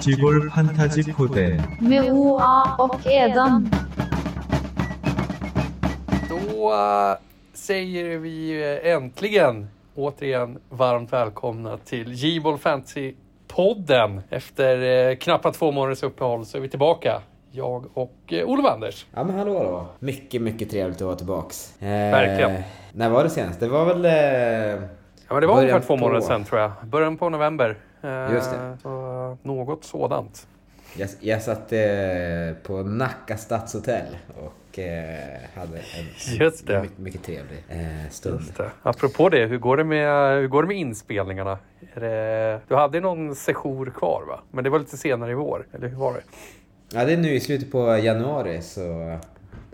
지골 판타지 코드 med OA och Edan. Då eh, säger vi eh, äntligen återigen varmt välkomna till J-Ball Fantasy-podden. Efter eh, knappt två månaders uppehåll så är vi tillbaka. Jag och eh, Olof Anders. Ja men hallå då. Mycket, mycket trevligt att vara tillbaks. Eh, Verkligen. När var det senast? Det var väl... Eh, Ja, men det var Början ungefär två på- månader sedan tror jag. Början på november. Eh, Just det. Så, något sådant. jag, jag satt eh, på Nacka stadshotell och eh, hade en, Just det. mycket, mycket trevlig eh, stund. Just det. Apropå det, hur går det med, hur går det med inspelningarna? Det, du hade någon sejour kvar va? Men det var lite senare i vår, eller hur var det? Ja det är nu i slutet på januari så,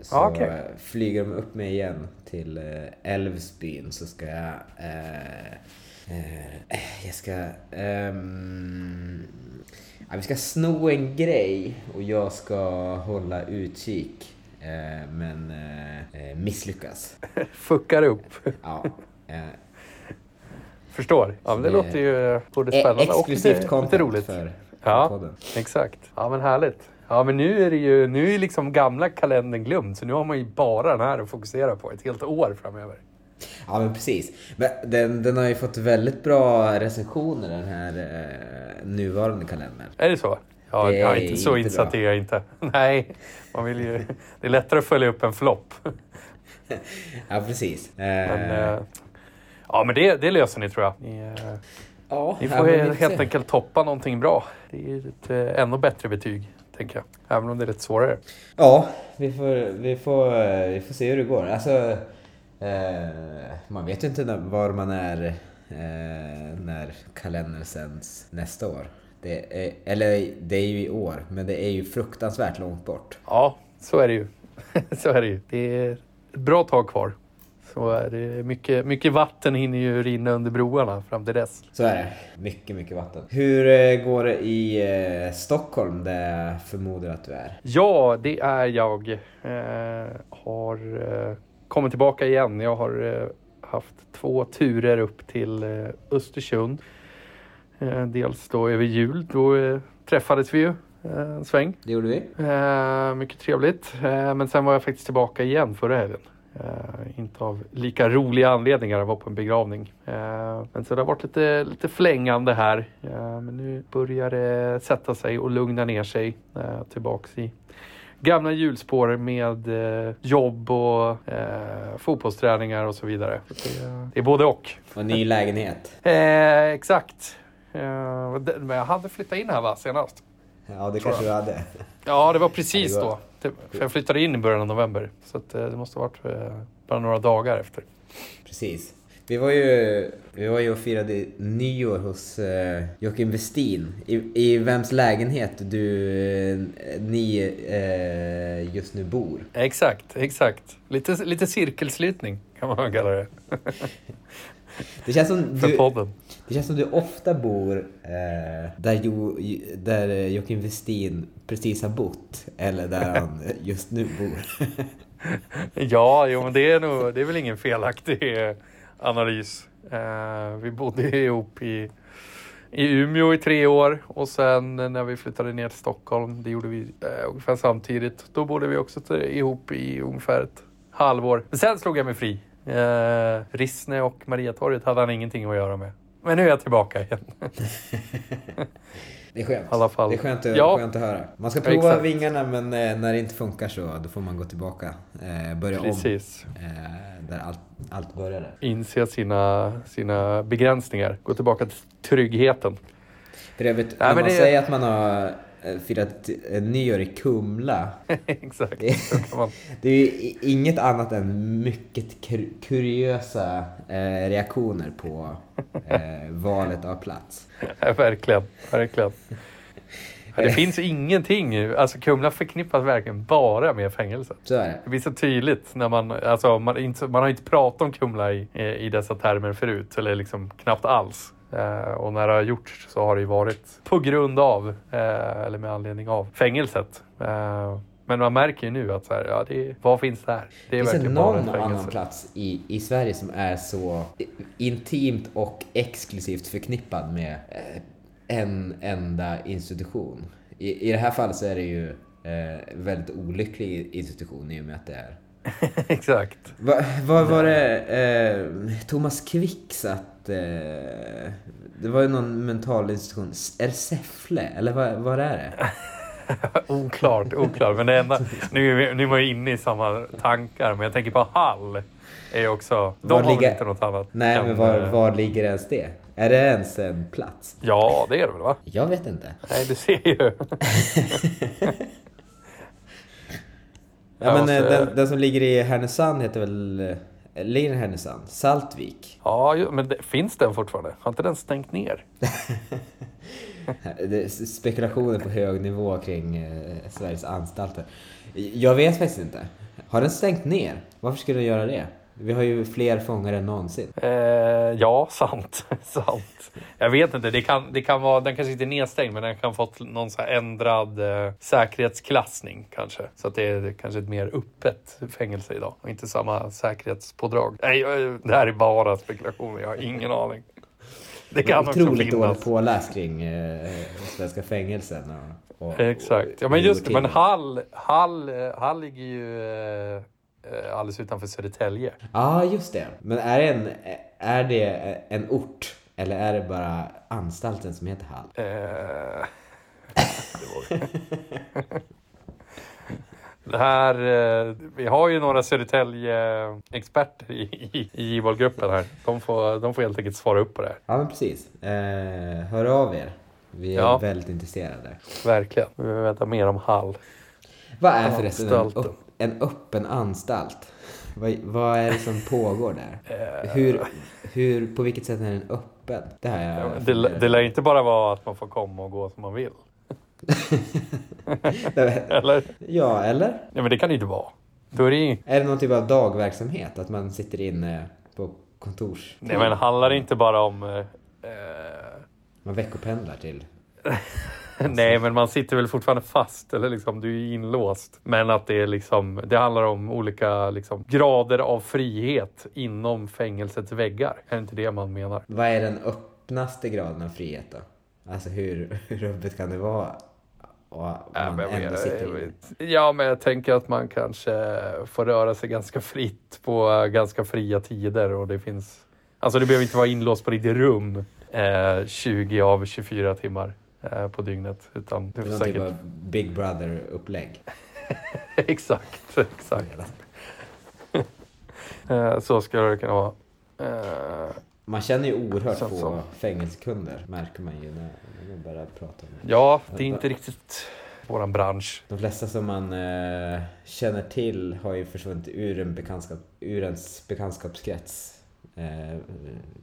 så okej. eh, flyger de upp mig igen till eh, Älvsbyn så ska jag... Eh, jag ska... ehm, ja, vi ska sno en grej och jag ska hålla utkik. Eh, men eh, misslyckas. Fuckar upp. Ja. Eh, Förstår. Ja, men det Det- låter ju både spännande och exklusivt lite, lite roligt. för Ja. podden. Exakt. Ja men härligt. Ja men nu är det ju, nu är liksom gamla kalendern glömd så nu har man ju bara den här att fokusera på ett helt år framöver. Ja men precis. Men den, den har ju fått väldigt bra recensioner den här eh, nuvarande kalendern. Är det så? Ja, Det jag är inte så inte insatt bra. är jag inte. Nej, man vill ju, det är lättare att följa upp en flopp. Ja precis. Men, Eh, eh, ja men det, det löser ni tror jag. Ni, eh, ja, ni ja, får får helt se. enkelt toppa någonting bra. Det är ett eh, ännu bättre betyg, tänker jag. Även om det är lite svårare. Ja, vi får, vi, får, vi får se hur det går. Alltså, eh, man vet ju inte när, var man är eh, när kalendern sänds nästa år. Det är, eller det är ju i år, men det är ju fruktansvärt långt bort. Ja, så är det ju. så är det ju. Det är ett bra tag kvar. Så är det mycket, mycket vatten hinner ju rinna under broarna fram till dess. Så är det. Mycket, mycket vatten. Hur eh, går det i eh, Stockholm där jag förmodar att du är? Ja, det är jag. Eh, har kommit tillbaka igen. Jag har eh, haft två turer upp till eh, Östersund. Eh, dels då över jul. Då träffades vi ju en sväng. Det gjorde vi. Mycket trevligt. Men sen var jag faktiskt tillbaka igen förra helgen. Eh, inte av lika roliga anledningar. Jag var på en begravning. Eh, men så det har varit lite, lite flängande här. Eh, men nu börjar det sätta sig och lugna ner sig. Tillbaks i gamla hjulspår med eh, jobb och eh, fotbollsträningar och så vidare. Det, det är både och. Och ny lägenhet. Eh, exakt. Eh, men jag hade flyttat in här va, senast. Ja, det kanske du hade. Ja, det var precis Ja, det var- då. Det, för jag flyttade in i början av november. Så att, eh, det måste ha varit eh, bara några dagar efter. Precis. Vi var ju, vi var ju och firade nyår hos eh, Joakim Westin. I, I vems lägenhet du, eh, ni eh, just nu bor. Exakt, exakt. Lite, lite cirkelslutning kan man kalla det. Det känns som du, det känns som du ofta bor eh, där, jo, där Joakim Westin precis har bott. Eller där han just nu bor. Ja, jo, men det är, nog, det är väl ingen felaktig analys. Eh, vi bodde ihop i, i Umeå i tre år och sen när vi flyttade ner till Stockholm, det gjorde vi eh, ungefär samtidigt. Då bodde vi också ihop i ungefär ett halvår. Men sen slog jag mig fri. Eh, Rissne och Mariatorget hade han ingenting att göra med. Men nu är jag tillbaka igen. Det är skönt. I alla fall. Det är skönt, att- Ja. skönt att höra. Man ska prova exakt. vingarna men eh, när det inte funkar så då får man gå tillbaka. Eh, börja om. Precis. Eh, där allt, allt började. Inse sina, sina begränsningar. Gå tillbaka till tryggheten. För övrigt, Nej, när man det- säger att man har firat eh, nyår i Kumla. Exakt. Det- är inget annat än mycket kur- kuriösa eh, reaktioner på eh, valet av plats. Ja, verkligen, verkligen. Ja, det finns ingenting, alltså Kumla förknippas verkligen bara med fängelset. Så är det. Det blir så tydligt när man, alltså man, inte, man har inte pratat om Kumla i, i dessa termer förut, eller liksom knappt alls. Eh, och när det har gjorts så har det ju varit på grund av, eh, eller med anledning av, fängelset. Eh, men man märker ju nu att så här, ja, det, vad finns där? Det är Finns det någon annan plats i, i Sverige som är så intimt och exklusivt förknippad med eh, en enda institution. I, I det här fallet så är det ju eh, väldigt olycklig institution i och med att det är Exakt. Vad va, var det eh, Thomas Quick satt... Eh, det var ju någon mental institution. Är det Säffle? Eller vad, vad är det? oklart, oklart. Men det enda, nu, är nu var jag inne i samma tankar, men jag tänker på Hall. Är ju också, de Var har ligger- inte något annat? Nej, än, men var, eh, var ligger ens det? Är det ens en plats? Ja, det är det väl va? Jag vet inte. Nej, du ser ju. Ja, men eh, så- den, den som ligger i Härnösand heter väl... Ligger den Härnösand? Saltvik? Ja, men det, finns den fortfarande? Har inte den stängt ner? Spekulationer på hög nivå kring eh, Sveriges anstalter. Jag vet faktiskt inte. Har den stängt ner? Varför skulle den göra det? Vi har ju fler fångar än någonsin. Eh, ja, sant. sant. Jag vet inte, det kan, det kan vara, den kanske inte är nedstängd men den kan ha fått någon så ändrad eh, säkerhetsklassning kanske. Så att det är kanske ett mer öppet fängelse idag och inte samma säkerhetspådrag. Nej, jag- det här är bara spekulationer, jag har ingen aning. Det kan också Otroligt dåligt finnas. påläst kring eh, svenska fängelsen. Och, och, Exakt. Ja, men just det. Men. Hall, Hall, eh, Hall ligger ju eh, eh, alldeles utanför Södertälje. Ja, just det. Men är det, en, är det en ort? Eller är det bara anstalten som heter Hall? Eh, det, här, eh, vi har ju några Södertälje-experter i, i, i Givold-gruppen här. De får, de får helt enkelt svara upp på det här. Ja, men precis. Eh, hör av er. Vi är Ja. väldigt intresserade. Verkligen. Vi vill veta mer om Hall. Vad är förresten en, en öppen anstalt? Vad, vad är det som pågår där? Eh, Hur, hur, på vilket sätt är den öppen? Det har jag Det, det lär inte bara vara att man får komma och gå som man vill. Eller? Ja, eller? Nej, men det kan det inte vara. Då är det ju... Är det någon typ av dagverksamhet? Att man sitter inne på kontors... Nej, men handlar det inte bara om... Eh, eh, Man veckopendlar till... Nej, men man sitter väl fortfarande fast eller liksom du är inlåst. Men att det är liksom, det handlar om olika liksom, grader av frihet inom fängelsets väggar. Är det inte det man menar? Vad är den öppnaste graden av frihet då? Alltså hur, hur öppet kan det vara? Ja, men jag ja, men jag tänker att man kanske får röra sig ganska fritt på eh, ganska fria tider och det finns... Alltså det behöver inte vara inlåst på ditt rum eh, 20 av 24 timmar på dygnet. Utan Det är typ säkert... av Big Brother-upplägg. exakt, exakt. Eh, så ska det kunna vara. Eh, Man känner ju oerhört så. fängelsekunder, märker man ju när, när man börjar prata om det. ja, det är inte riktigt våran bransch. De flesta som man eh, känner till har ju försvunnit ur, en bekantskap, ur ens bekantskapskrets eh,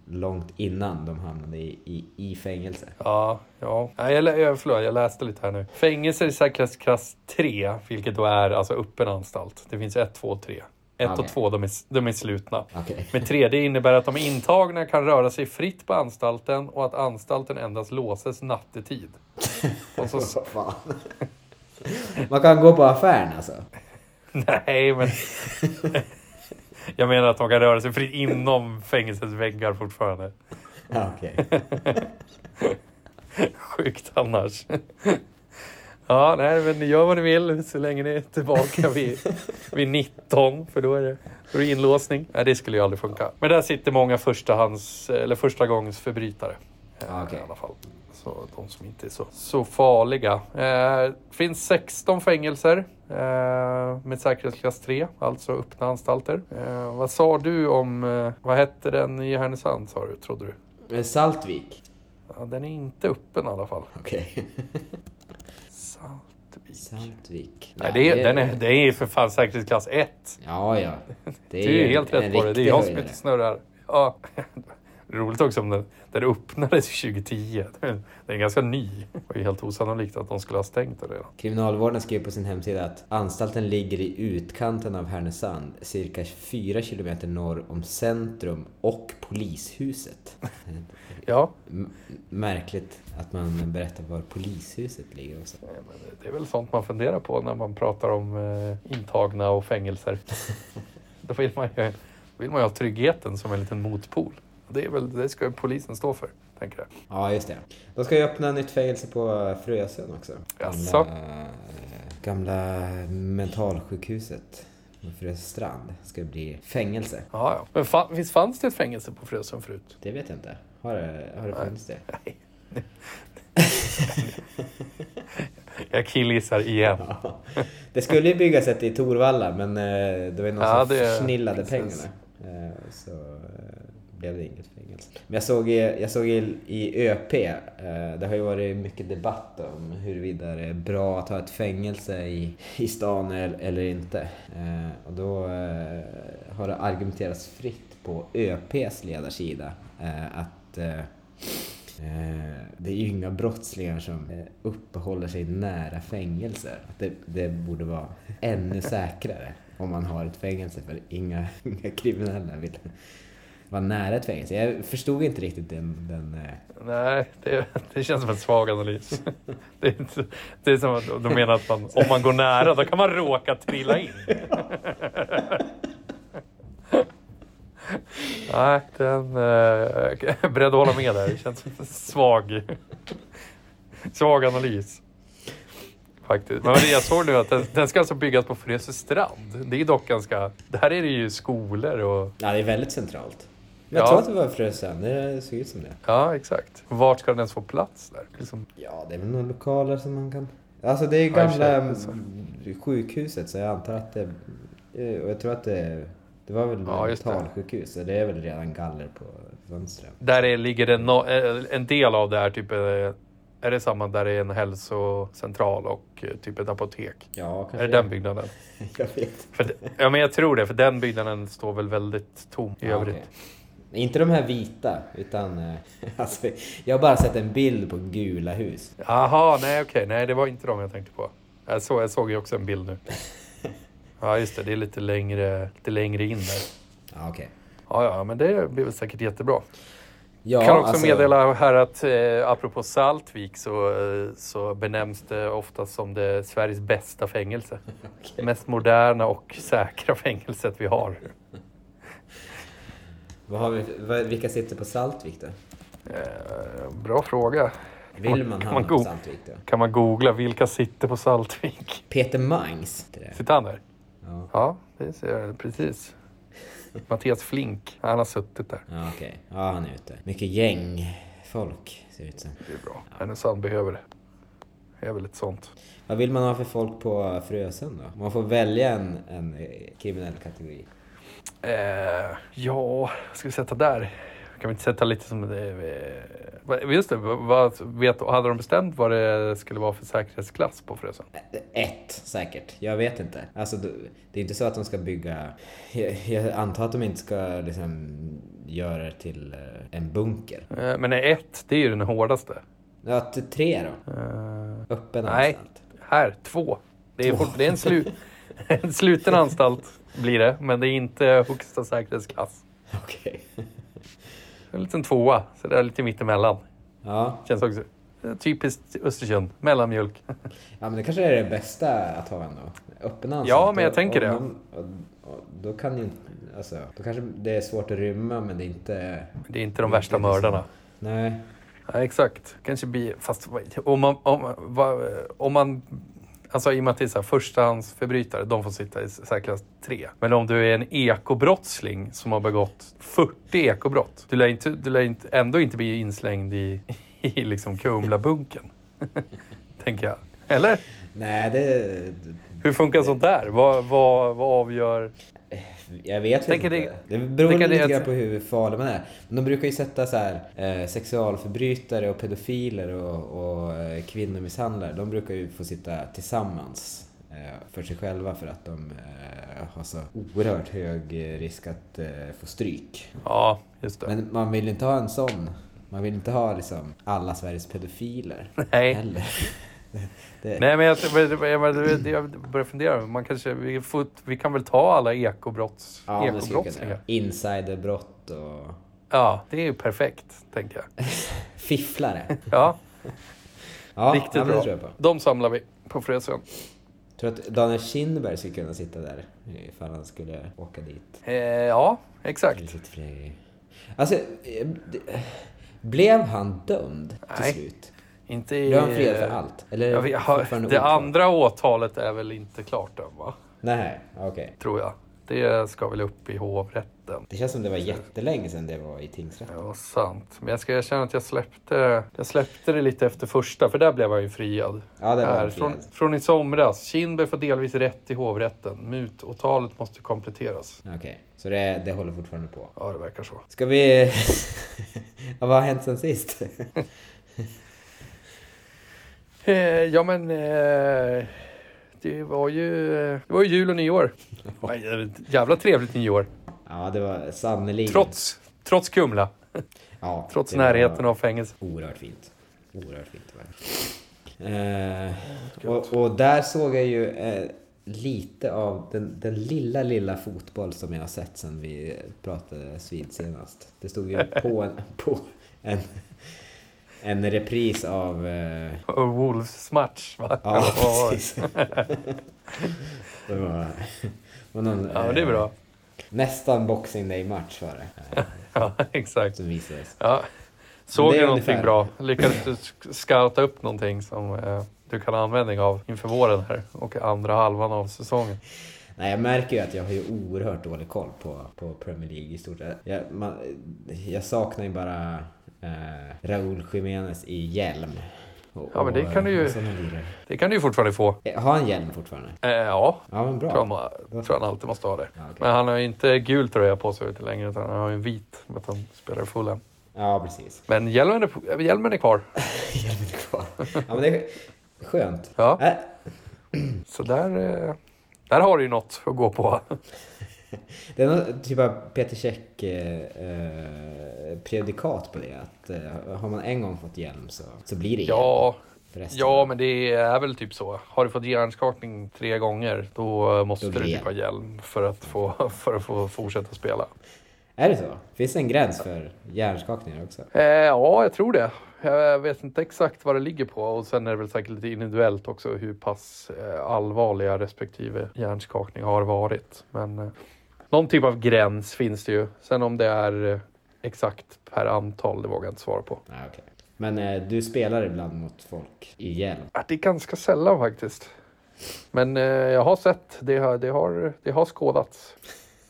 långt innan de hamnade i, i, i fängelse. Ja, ja. Jag, lä- jag, förlåt, jag läste lite här nu. Fängelse i säkerhetsklass 3, vilket då är alltså öppen anstalt. Det finns 1, 2 och 3. 1 och Okej. 2 de är, de är slutna. Okej. Men 3 det innebär att de intagna kan röra sig fritt på anstalten och att anstalten endast låses nattetid. Och så. Man kan gå på affären alltså? nej, men... Jag menar att de kan röra sig fritt inom fängelsets väggar fortfarande. Ja, okej. Sjukt annars. Ja, nej, men gör vad ni vill så länge ni är tillbaka vid, vid 19, för då är det, då är det inlåsning. Nej, det skulle ju aldrig funka. Men där sitter många förstahands, eller första gångs förbrytare. Ja, okej. I alla fall. Så de som inte är så, så farliga. Eh, Det finns 16 fängelser eh, med säkerhetsklass 3, alltså öppna anstalter. Eh, vad sa du om, eh, vad hette den i Härnösand sa du, trodde du? Eh, Saltvik? Ja, den är inte öppen i alla fall. Okej. Saltvik. Saltvik. Nej, det, är, den är, det är för fan säkerhetsklass 1. Ja, ja. Det Du är helt rätt på det. Det är jag som inte snurrar. Ja. Roligt också om den, den öppnades 2010. Den är ganska ny. Det var ju helt osannolikt att de skulle ha stängt det redan. Kriminalvården skrev på sin hemsida att anstalten ligger i utkanten av Härnösand, cirka 4 kilometer norr om centrum och polishuset. Ja, M- märkligt att man berättar var polishuset ligger också. men det är väl sånt man funderar på när man pratar om eh, intagna och fängelser. Då vill man ju, vill man ju ha tryggheten som en liten motpol. Det, är väl, det ska polisen stå för, tänker jag. Ja, just det. De ska ju öppna nytt fängelse på Frösön också. Jaså? Gamla, gamla mentalsjukhuset Fröstrand ska bli fängelse. Ja, ja. Men fa- visst fanns det ett fängelse på Frösön förut? Det vet jag inte. Har det, har det funnits det? Nej. Jag killgissar igen. Ja. Det skulle ju byggas ett i Torvalla men eh, det var ju någon Ja, som det- försnillade pengarna. Eh, Så eh, blev det inget fängelse. Men jag såg, i- jag såg i, i ÖP, eh, det har ju varit mycket debatt om huruvida det är bra att ha ett fängelse i, i stan eller, eller inte. Eh, och då eh, har det argumenterats fritt på ÖPs ledarsida att Det är ju inga brottslingar som uppehåller sig nära fängelser. Det, det borde vara ännu säkrare om man har ett fängelse för inga, inga kriminella vill vara nära ett fängelse. Jag förstod inte riktigt den... den eh, Nej, det, det känns som en svag analys. Det är, inte, det är som att de menar att man, om man går nära då kan man råka trilla in. Nej, den... Eh, jag är beredd att hålla med där. Det känns som en svag, svag analys. Faktiskt. Men det jag såg nu att den, den ska alltså byggas på Frösö strand. Det är dock ganska... Där är det ju skolor och... Ja, det är väldigt centralt. Men jag Ja. tror att det var Frösön, det såg ut som det. Ja, exakt. Vart ska den ens få plats där? Liksom, Ja, det är väl några lokaler som man kan... Alltså det är Ja, för gamla mm, sjukhuset så jag antar att det... eh, Och jag tror att det... Det var väl Ja, det. mentalsjukhus så det är väl redan galler på fönstren. Där är, ligger det no, eh, en del av det här, typ, eh, är det samma där det är en hälsocentral och typ ett apotek? Ja, kanske Är det den byggnaden? Jag vet. För, det- ja, men jag tror det, för den byggnaden står väl väldigt tom i Ja, övrigt. okej. Inte de här vita, utan... eh, Alltså, jag har bara sett en bild på gula hus. Jaha, nej okej, nej det var inte de jag tänkte på. Jag såg, jag såg ju också en bild nu. Ja just det, det är lite längre, lite längre in där. Ja, okej. Ja, ja, men det blir väl säkert jättebra. Ja, kan också alltså- meddela här att eh, apropå Saltvik så, eh, så benämns det ofta som det Sveriges bästa fängelse. Okej. Mest moderna och säkra fängelset vi har. Vad har vi, vilka sitter på Saltvik då? Eh, bra fråga. Vill man Kan hamna man på Saltvik då? Kan man googla vilka sitter på Saltvik? Peter Mangs. Sitter han där? Ja, Ja, det ser jag precis. Mattias Flink, han har suttit där. ja okej. Ja, han är ute. Mycket gängfolk ser det ut som. Det är bra. Härnösand behöver det. Det är väl ett sånt. Vad vill man ha för folk på Frösön då? Man får välja en, en eh, kriminell kategori. Eh, ja, ska vi sätta där? Kan vi inte sätta lite som. Eh, just det, vad, vet, hade de bestämt vad det skulle vara för säkerhetsklass på Frösön? Ett säkert. Jag vet inte. Alltså, det är inte så att de ska bygga... Jag, jag antar att de inte ska liksom göra det till eh, en bunker. Eh, men ett, det är ju den hårdaste. Ja, tre då. Eh, Öppen Nej. anstalt. här, två. Det är, fort, det är en, slu, en sluten anstalt blir det, men det är inte högsta säkerhetsklass. Okej. En liten tvåa, så det är lite mittemellan. Ja. Känns också typiskt Östersund, mellanmjölk. ja, men det kanske är det bästa att ha ändå. Öppen anstalt. Ja, men jag Och- tänker och det. och, då kan ju Alltså, då kanske det är svårt att rymma men det är inte... Det är inte de värsta mördarna. Nej. Ja, exakt. Kanske blir, fast om man, om, om man, alltså i och med att det är så här, förstahandsförbrytare, de får sitta i säkerhetsklass 3. Men om du är en ekobrottsling som har begått 40 ekobrott, du lär, inte, du lär inte, ändå inte bli inslängd i, i liksom Kumla-bunken. Tänker jag. Eller? Nej, det... Hur funkar sånt där? Vad, vad, vad avgör? Jag vet Tänker inte. det- Det, beror lite det grann på hur farlig man är. Men de brukar ju sätta så här, eh, sexualförbrytare och pedofiler och, och eh, kvinnomisshandlare. De brukar ju få sitta tillsammans eh, för sig själva för att de har så oerhört hög risk att få stryk. Ja, just det. Men man vill inte ha en sån. Man vill inte ha liksom alla Sveriges pedofiler. Nej. Heller. Det, Nej, men jag, jag, jag, börjar fundera. Man kanske, vi, får, vi kan väl ta alla ekobrotts, ja, ekobrottslingar? Insiderbrott och Ja, det är ju perfekt, tänker jag. fifflare. Ja, Ja, riktigt ja, bra. tror jag på. De samlar vi på Frösön. Tror att Daniel Kindberg skulle kunna sitta där ifall han skulle åka dit. Eh, ja, exakt. Alltså, eh, blev han dömd till Nej. slut? Inte i... Blev han friad för allt? Eller Jag vet, fortfarande det oklart? andra åtalet är väl inte klart än va? Nej, okej. Tror jag. Det ska väl upp i hovrätten. Det känns som det var jättelänge sedan det var i tingsrätten. Ja, sant. Men jag ska erkänna att jag släppte, jag släppte det lite efter första, för där blev han ju friad. Ja, det var Här, från, från i somras. Kindberg får delvis rätt i hovrätten. Mutåtalet måste kompletteras. Okej, så det, det håller fortfarande på. Ja, det verkar så. Ska vi... ja, vad har hänt sen sist? Eh, ja, men... Eh, det var ju... Det var ju jul och nyår. Jävla trevligt nyår. ja, det var sannerligen... Trots, trots Kumla. ja, Trots närheten av fängelse. Oerhört fint. Oerhört fint var det. Eh, och, och där såg jag ju eh, lite av den, den lilla, lilla fotboll som jag har sett sen vi pratade vid senast. Det stod ju på en, på en, en repris av... Eh, Och Wolves match, va? ja, precis. det var, var någon, Ja, det är eh, bra. Nästan Boxing Day-match var det. eh, Ja, exakt. Som visades. Ja. Såg du någonting ungefär. bra? Lyckades du scouta upp någonting som eh, du kan ha användning av inför våren här och andra halvan av säsongen? Nej, jag märker ju att jag har ju oerhört dålig koll på, på Premier League i stort. Jag, man, jag saknar ju bara eh, Raúl Jiménez i hjälm. Och, Ja, men det kan du ju-. Det kan du ju fortfarande få. Eh, Har han hjälm fortfarande? Eh, ja, Ja, men bra. tror, han, tror han alltid måste ha det. Ja, okej. Men han har ju inte gul tröja på sig längre utan han har ju en vit med att han spelar i fullen. Ja, precis. Men hjälmen är, hjälmen är kvar. Hjälmen är kvar. Ja, men det är skönt. Ja. Äh, Så där, eh, där har du ju något att gå på. det är någon typ av Peter Käck eh, predikat på det. Att eh, har man en gång fått hjälm så, så blir det hjälm Ja, ja, men det är väl typ så. Har du fått hjärnskakning tre gånger då måste Då du typ ha hjälm för att få, för att få fortsätta spela. Är det så? Finns det en gräns för hjärnskakningar också? Eh, ja, jag tror det. Jag vet inte exakt vad det ligger på och sen är det väl säkert lite individuellt också hur pass eh, allvarliga respektive hjärnskakning har varit. Men eh, någon typ av gräns finns det ju. Sen om det är eh, exakt per antal, det vågar jag inte svara på. Nej, okej. Men eh, du spelar ibland mot folk i hjälm? Det är ganska sällan faktiskt. Men eh, jag har sett, det har, det har, det har skådats.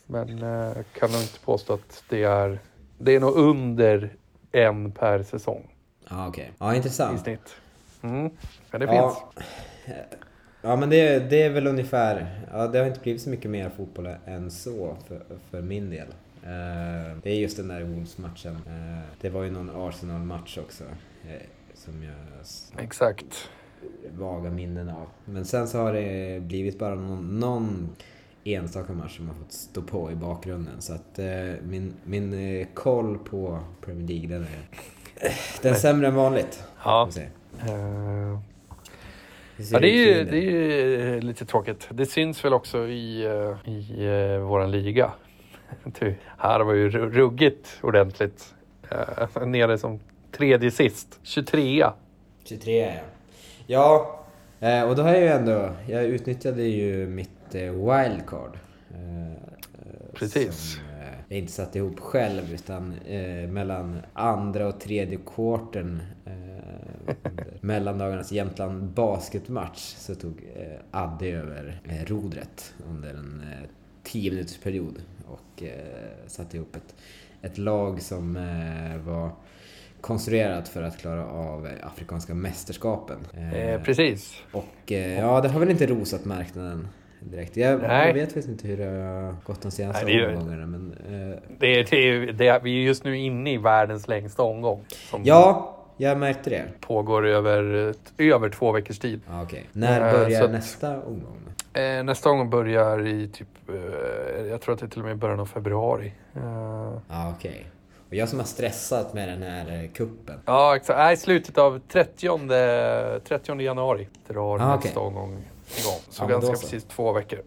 Men eh, kan nog inte påstå att det är, det är nog under en per säsong Ja, okej. Ja, i intressant. snitt. Mm. Men det finns. Ja, men det, det är väl ungefär... Ja, det har inte blivit så mycket mer fotboll än så för, för min del. Eh, det är just den där Wolves-matchen. Eh, det var ju någon Arsenal-match också. eh, som jag Exakt. vaga minnen av. Men sen så har det blivit bara någon, någon enstaka match som har fått stå på i bakgrunden. Så att min, min koll på Premier League, den är, den är sämre än vanligt. Ja. får vi se. Eh, Hur ser ja, det, är ju, det är ju lite tråkigt. Det syns väl också i, eh, i uh, våran liga. Du, här var ju ru- ruggigt ordentligt. Uh, nere som tredje sist. 23 23 ja. Ja, eh, och då har jag ju ändå... Jag utnyttjade ju mitt eh, wildcard. eh, eh, Precis. Som eh, jag inte satte ihop själv utan eh, mellan andra och tredje quartern eh, mellandagarnas Jämtland basketmatch så tog eh, Adde över eh, rodret under en eh, 10 minuters period och eh, satte ihop ett, ett lag som eh, var konstruerat för att klara av eh, Afrikanska mästerskapen. Eh, precis. och eh, ja, det har väl inte rosat marknaden direkt. Jag, jag vet faktiskt inte hur det har gått de senaste Nej, det är omgångarna men... Eh, Det, är- det, är- det, är- vi är just nu inne i världens längsta omgång. Ja, jag märkte det. pågår över, över två veckors tid. Ja, okej. När Eh, börjar att- nästa omgång? Eh, nästa omgång börjar i typ, eh, jag tror att det är till och med i början av februari. Eh, Ja, okej. Och jag som har stressat med den här eh, kuppen. ja, exakt. Nej, slutet av 30, 30 januari drar Ah, nästa omgång igång. Så Ja, men ganska precis två veckor.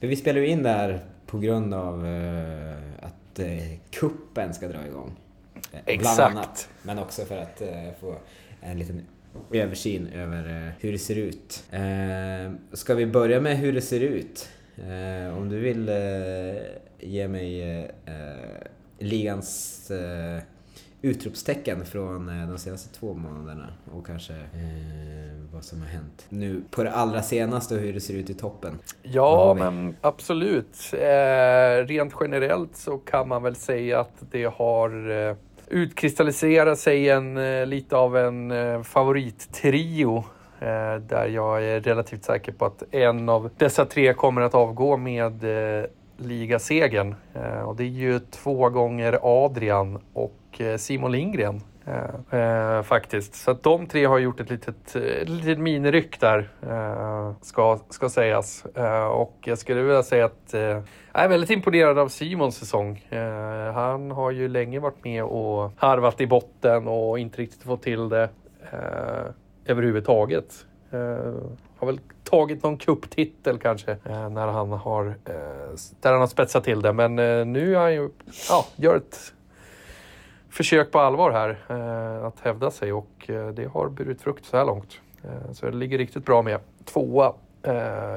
För vi spelar ju in där på grund av eh, att eh, kuppen ska dra igång. Eh, Exakt. Bland annat. Men också för att eh, få en liten översyn över eh, hur det ser ut. Ska vi börja med hur det ser ut? Om du vill ge mig ligans utropstecken från de senaste två månaderna och kanske eh, vad som har hänt nu på det allra senaste och hur det ser ut i toppen. Ja, men absolut. Eh, rent generellt så kan man väl säga att det har eh, utkristallisera sig en, eh, lite av en eh, favorittrio. Eh, där jag är relativt säker på att en av dessa tre kommer att avgå med ligasegern. Och det är ju två gånger Adrian och Simon Lindgren. Eh, faktiskt. Så att de tre har gjort ett litet, eh, litet miniryck där, eh, ska, ska sägas. Eh, och jag skulle vilja säga att jag är väldigt imponerad av Simons säsong. Eh, han har ju länge varit med och harvat i botten och inte riktigt fått till det eh, överhuvudtaget. Eh, har väl tagit någon kupptitel kanske eh, när han har, eh, där han har spetsat till det. Men eh, nu är han ju, ja, gör ett försök på allvar här att hävda sig och det har burit frukt så här långt. Så det ligger riktigt bra med. Tvåa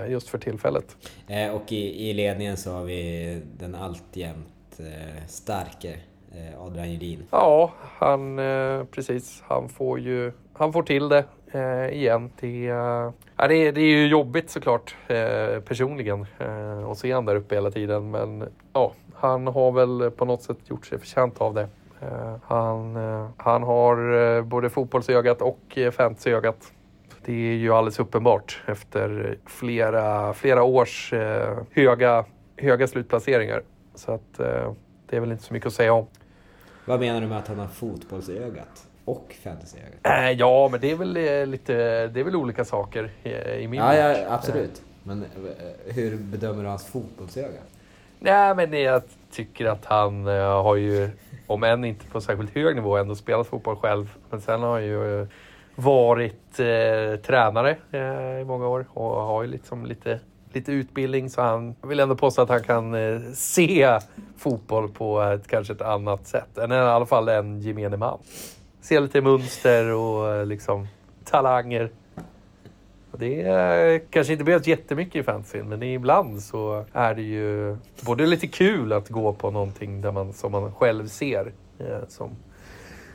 just för tillfället. Eh, och i, i ledningen så har vi den alltjämt eh, starke eh, Adrian Gedin. Ja, han eh, precis. Han får ju han får till det eh, igen. Det, eh, det, är, det är ju jobbigt såklart eh, personligen eh, att se han där uppe hela tiden. Men ja, han har väl på något sätt gjort sig förtjänt av det. Eh, han, eh, han har eh, både fotbollsögat och eh, fantasyögat. Det är ju alldeles uppenbart efter flera, flera års eh, höga, höga slutplaceringar. Så att eh, det är väl inte så mycket att säga om. Vad menar du med att han har fotbollsögat och fantasyögat? Äh, ja, men det är väl eh, lite, det är väl olika saker i, i min Ja, ja, absolut. Men eh, hur bedömer du hans fotbollsöga? Nej, men jag tycker att han eh, har ju, om än inte på särskilt hög nivå, ändå spelat fotboll själv. Men sen har han ju eh, varit eh, tränare eh, i många år och har ju liksom lite, lite utbildning. Så han vill ändå påstå att han kan eh, se fotboll på ett, kanske ett annat sätt. Än i alla fall en gemene man. Se lite mönster och eh, liksom talanger. Och Det är kanske inte behövs jättemycket i fantasyn, men ibland så är det ju både lite kul att gå på någonting där man, som man själv ser. Eh, som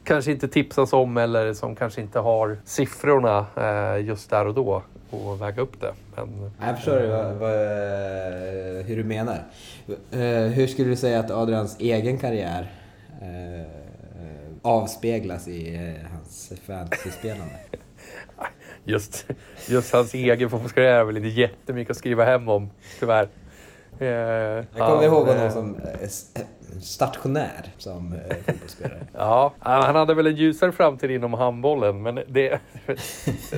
kanske inte tipsas om eller som kanske inte har siffrorna eh, just där och då och väga upp det. Men, Jag förstår du vad, vad, hur du menar. Eh, Hur skulle du säga att Adrians egen karriär eh, avspeglas i eh, hans fantasyspelande? just, just hans egen fotbollskarriär är väl inte jättemycket att skriva hem om, tyvärr. Eh, Jag kommer han, ihåg eh, honom som eh, s- stationär som eh, fotbollsspelare. Ja, han hade väl en ljusare framtid inom handbollen, men det,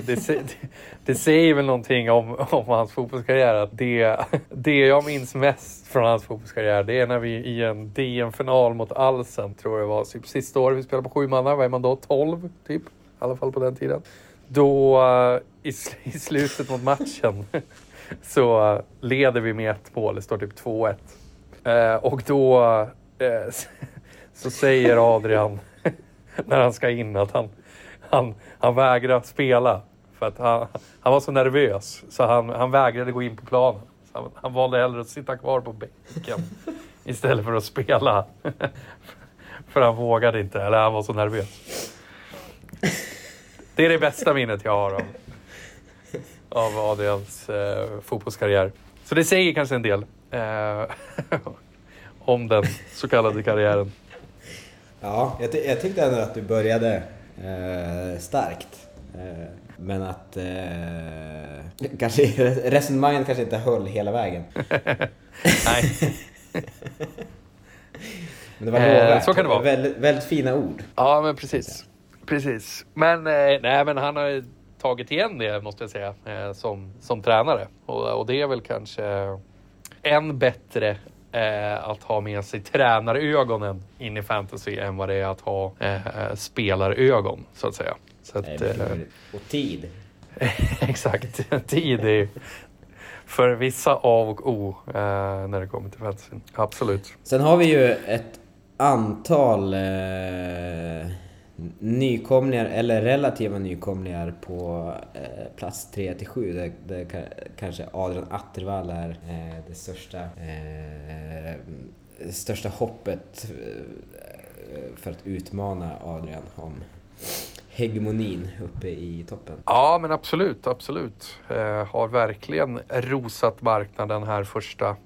det, det, det säger väl någonting om, om hans fotbollskarriär. Att det, det jag minns mest från hans fotbollskarriär, det är när vi i en DM-final mot Alsen, tror jag det var, typ sista året vi spelade på sju mannar, vad är man då? 12, typ? I alla fall på den tiden. Då eh, i, i slutet mot matchen så leder vi med ett mål, det står typ 2-1. Eh, och då eh, så säger Adrian när han ska in att han, han, han vägrar spela. För att han, han var så nervös så han, han vägrade gå in på planen. Så han, han valde hellre att sitta kvar på bänken istället för att spela. För han vågade inte, eller han var så nervös. Det är det bästa minnet jag har av, av Adrians eh, fotbollskarriär. Så det säger kanske en del eh, om den så kallade karriären. Ja, jag, jag tyckte ändå att du började eh, starkt. Eh, men att eh, kanske resonemanget kanske inte höll hela vägen. Nej. Men det var Eh, lovvärt. så kan det vara. Väldigt, väldigt fina ord. Ja, men precis. Precis. Men, eh, nej, men han har ju tagit igen det, måste jag säga, eh, som, som tränare. Och, och det är väl kanske än bättre eh, att ha med sig tränarögonen in i fantasy än vad det är att ha eh, spelarögon, så att säga. Så att, eh, Och tid. exakt. Tid är för vissa A och O eh, när det kommer till fantasy. Absolut. Sen har vi ju ett antal eh, nykomlingar, eller relativa nykomlingar på eh, plats 3 till 7. Där, där kanske Adrian Attervall är eh, det största eh, största hoppet eh, för att utmana Adrian om hegemonin uppe i toppen. Ja, men absolut, absolut. Eh, har verkligen rosat marknaden här första,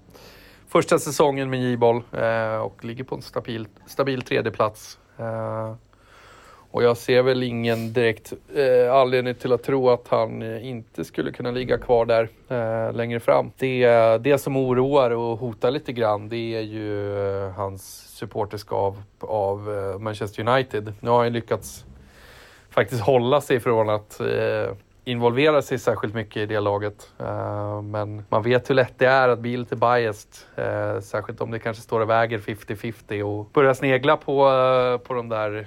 första säsongen med J-boll eh, och ligger på en stabil, stabil tredjeplats. Eh, och jag ser väl ingen direkt eh, anledning till att tro att han eh, inte skulle kunna ligga kvar där eh, längre fram. Det, det som oroar och hotar lite grann det är ju eh, hans supporterskap av eh, Manchester United. Nu har han lyckats faktiskt hålla sig från att eh, eh, involvera sig särskilt mycket i det laget. Eh, men man vet hur lätt det är att bli lite biased. Eh, särskilt om det kanske står och väger 50-50 och börja snegla på, eh, på de där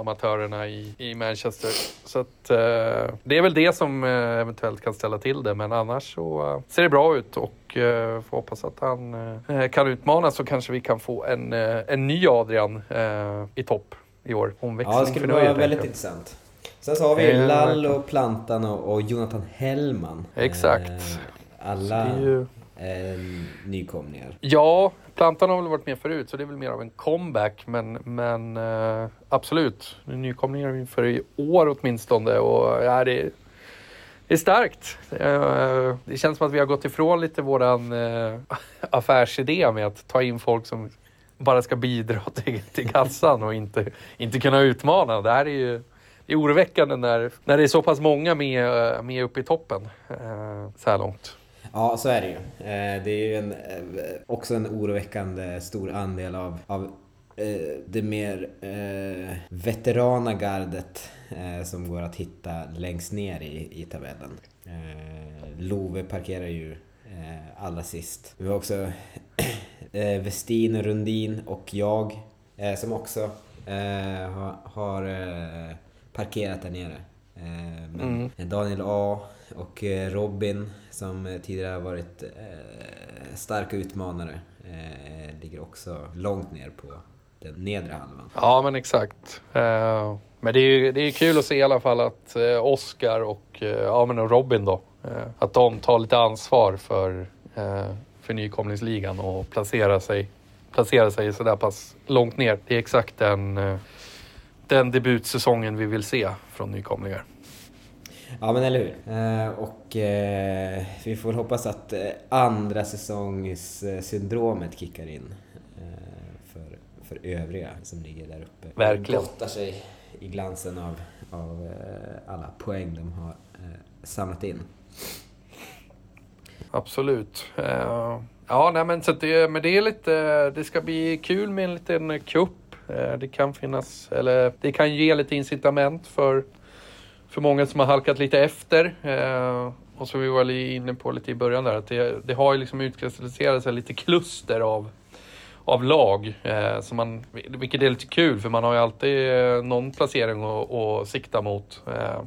amatörerna i, i Manchester. Så att, det är väl det som eventuellt kan ställa till det. Men annars så ser det bra ut och får hoppas att han kan utmana så kanske vi kan få en, en ny Adrian i topp i år. Omväxling Ja, det skulle vara väldigt intressant. Sen så har vi Lallo, Plantan och, och Jonathan Hellman. Exakt. Eh, alla ju... eh, nykomlingar. Ja, Plantan har väl varit med förut så det är väl mer av en comeback. Men, men eh, absolut, nykomlingar inför i år åtminstone. Och, ja, det, det är starkt. Det känns som att vi har gått ifrån lite våran affärsidé med att ta in folk som bara ska bidra till, till kassan och inte, inte kunna utmana. Det här är ju är oroväckande när, när det är så pass många med, eh, med uppe i toppen eh, så här långt. Ja, så är det ju. Eh, det är ju en, också en oroväckande stor andel av, av det mer eh, veterana gardet eh, som går att hitta längst ner i, i tabellen. Eh, Love parkerar ju eh, allra sist. Vi har också eh, Westin, Rundin och jag som också har, har parkerat där nere. Eh, men Daniel A och eh, Robin som tidigare har varit eh, starka utmanare ligger också långt ner på den nedre halvan. Ja, men exakt. Men det är ju det är kul att se i alla fall att Oscar och, ja, men och Robin då, att de tar lite ansvar för, för nykomlingsligan och placerar sig, placerar sig sådär pass långt ner. Det är exakt den, den debutsäsongen vi vill se från nykomlingar. Ja men eller hur. Eh, och eh, vi får väl hoppas att eh, andra säsongssyndromet kickar in eh, för, för övriga som ligger där uppe. Verkligen. Gottar sig i glansen av, av alla poäng de har samlat in. Absolut. Ja, nej, men, så det, men det är lite, det ska bli kul med en liten cup. Eh, det kan finnas, eller det kan ge lite incitament för, för många som har halkat lite efter. Eh, och som vi var inne på lite i början där, att det, det har ju liksom utkristalliserat sig lite kluster av av lag, eh, som man, vilket är lite kul för man har ju alltid eh, någon placering att, att sikta mot. Eh,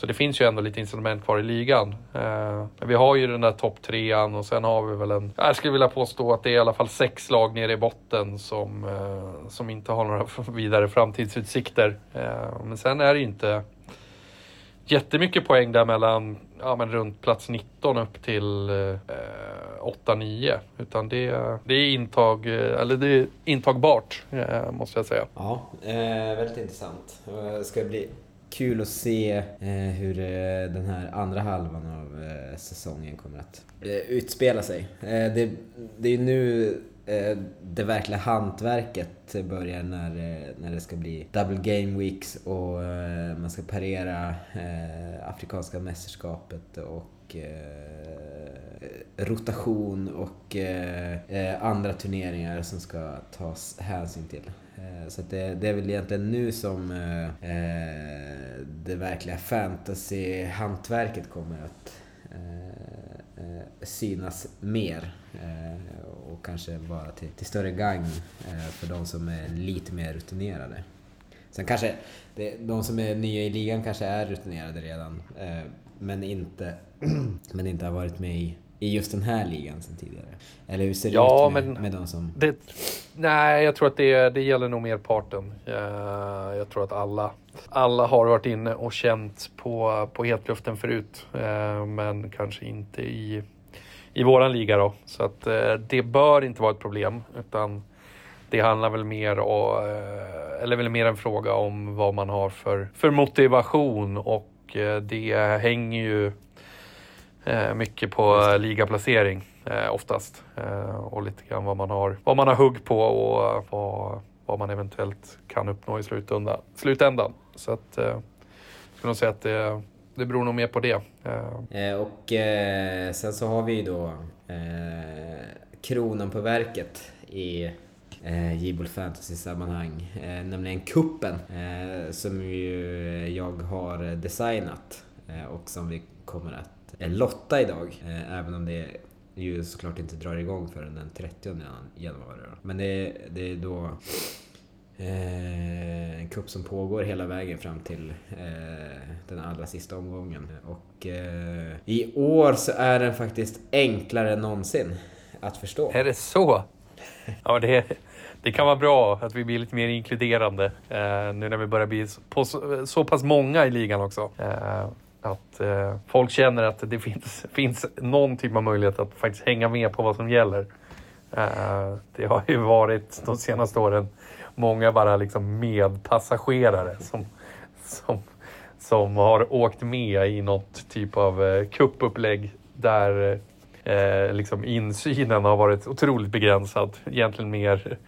så det finns ju ändå lite incitament kvar i ligan. Eh, men vi har ju den där topp trean och sen har vi väl en... Jag skulle vilja påstå att det är i alla fall sex lag nere i botten som, eh, som inte har några vidare framtidsutsikter. Eh, men sen är det ju inte jättemycket poäng där mellan ja, men runt plats 19 upp till eh, 8-9. Utan det, det är intag, eh, eller det är intagbart eh, måste jag säga. Ja, eh, väldigt intressant. Eh, ska Det ska bli kul att se eh, hur eh, den här andra halvan av eh, säsongen kommer att eh, utspela sig. Eh, det, det är ju nu eh, det verkliga hantverket börjar när, när det ska bli double game weeks och man ska parera Afrikanska mästerskapet och rotation och andra turneringar som ska tas hänsyn till. Eh, så att det, det är väl egentligen nu som eh, eh det verkliga fantasy-hantverket kommer att eh, eh, synas mer. Eh, och kanske vara till, till större gagn eh, för de som är lite mer rutinerade. Sen kanske det, de som är nya i ligan kanske är rutinerade redan. Eh, men, inte, men inte har varit med i, i just den här ligan sen tidigare. Eller hur ser det Ja, ut med, men- med de som... Det, nej, jag tror att det, det gäller nog merparten. Eh, jag tror att alla, alla har varit inne och känt på, på hetluften förut. eh, men kanske inte i, i våran liga då. Så att eh, det bör inte vara ett problem. Utan Det handlar väl mer om, eh, eller väl mer en fråga om vad man har för, för motivation och det hänger ju Eh, mycket på ligaplacering eh, oftast. Eh, och lite grann vad man har, vad man har hugg på och vad, vad man eventuellt kan uppnå i slutändan. slutändan. Så att jag skulle nog säga att det, det beror nog mer på det. Och eh, sen så har vi ju då eh, kronan på verket i eh, Jibol Fantasy-sammanhang. Eh, nämligen kuppen som ju jag har designat och som vi kommer att en lotta idag. Eh, även om det ju såklart inte drar igång förrän den 30 januari. Då. Men det, det är då Eh, en kupp som pågår hela vägen fram till eh, den allra sista omgången. Och eh, i år så är den faktiskt enklare än någonsin att förstå. Är det så? Ja, det, det kan vara bra att vi blir lite mer inkluderande eh, nu när vi börjar bli så, på, så, så pass många i ligan också. Eh, att eh, folk känner att det finns, finns någon typ av möjlighet att faktiskt hänga med på vad som gäller. Eh, det har ju varit de senaste åren många bara liksom medpassagerare som, som, som har åkt med i något typ av eh, kuppupplägg där eh, liksom insynen har varit otroligt begränsad. Egentligen mer,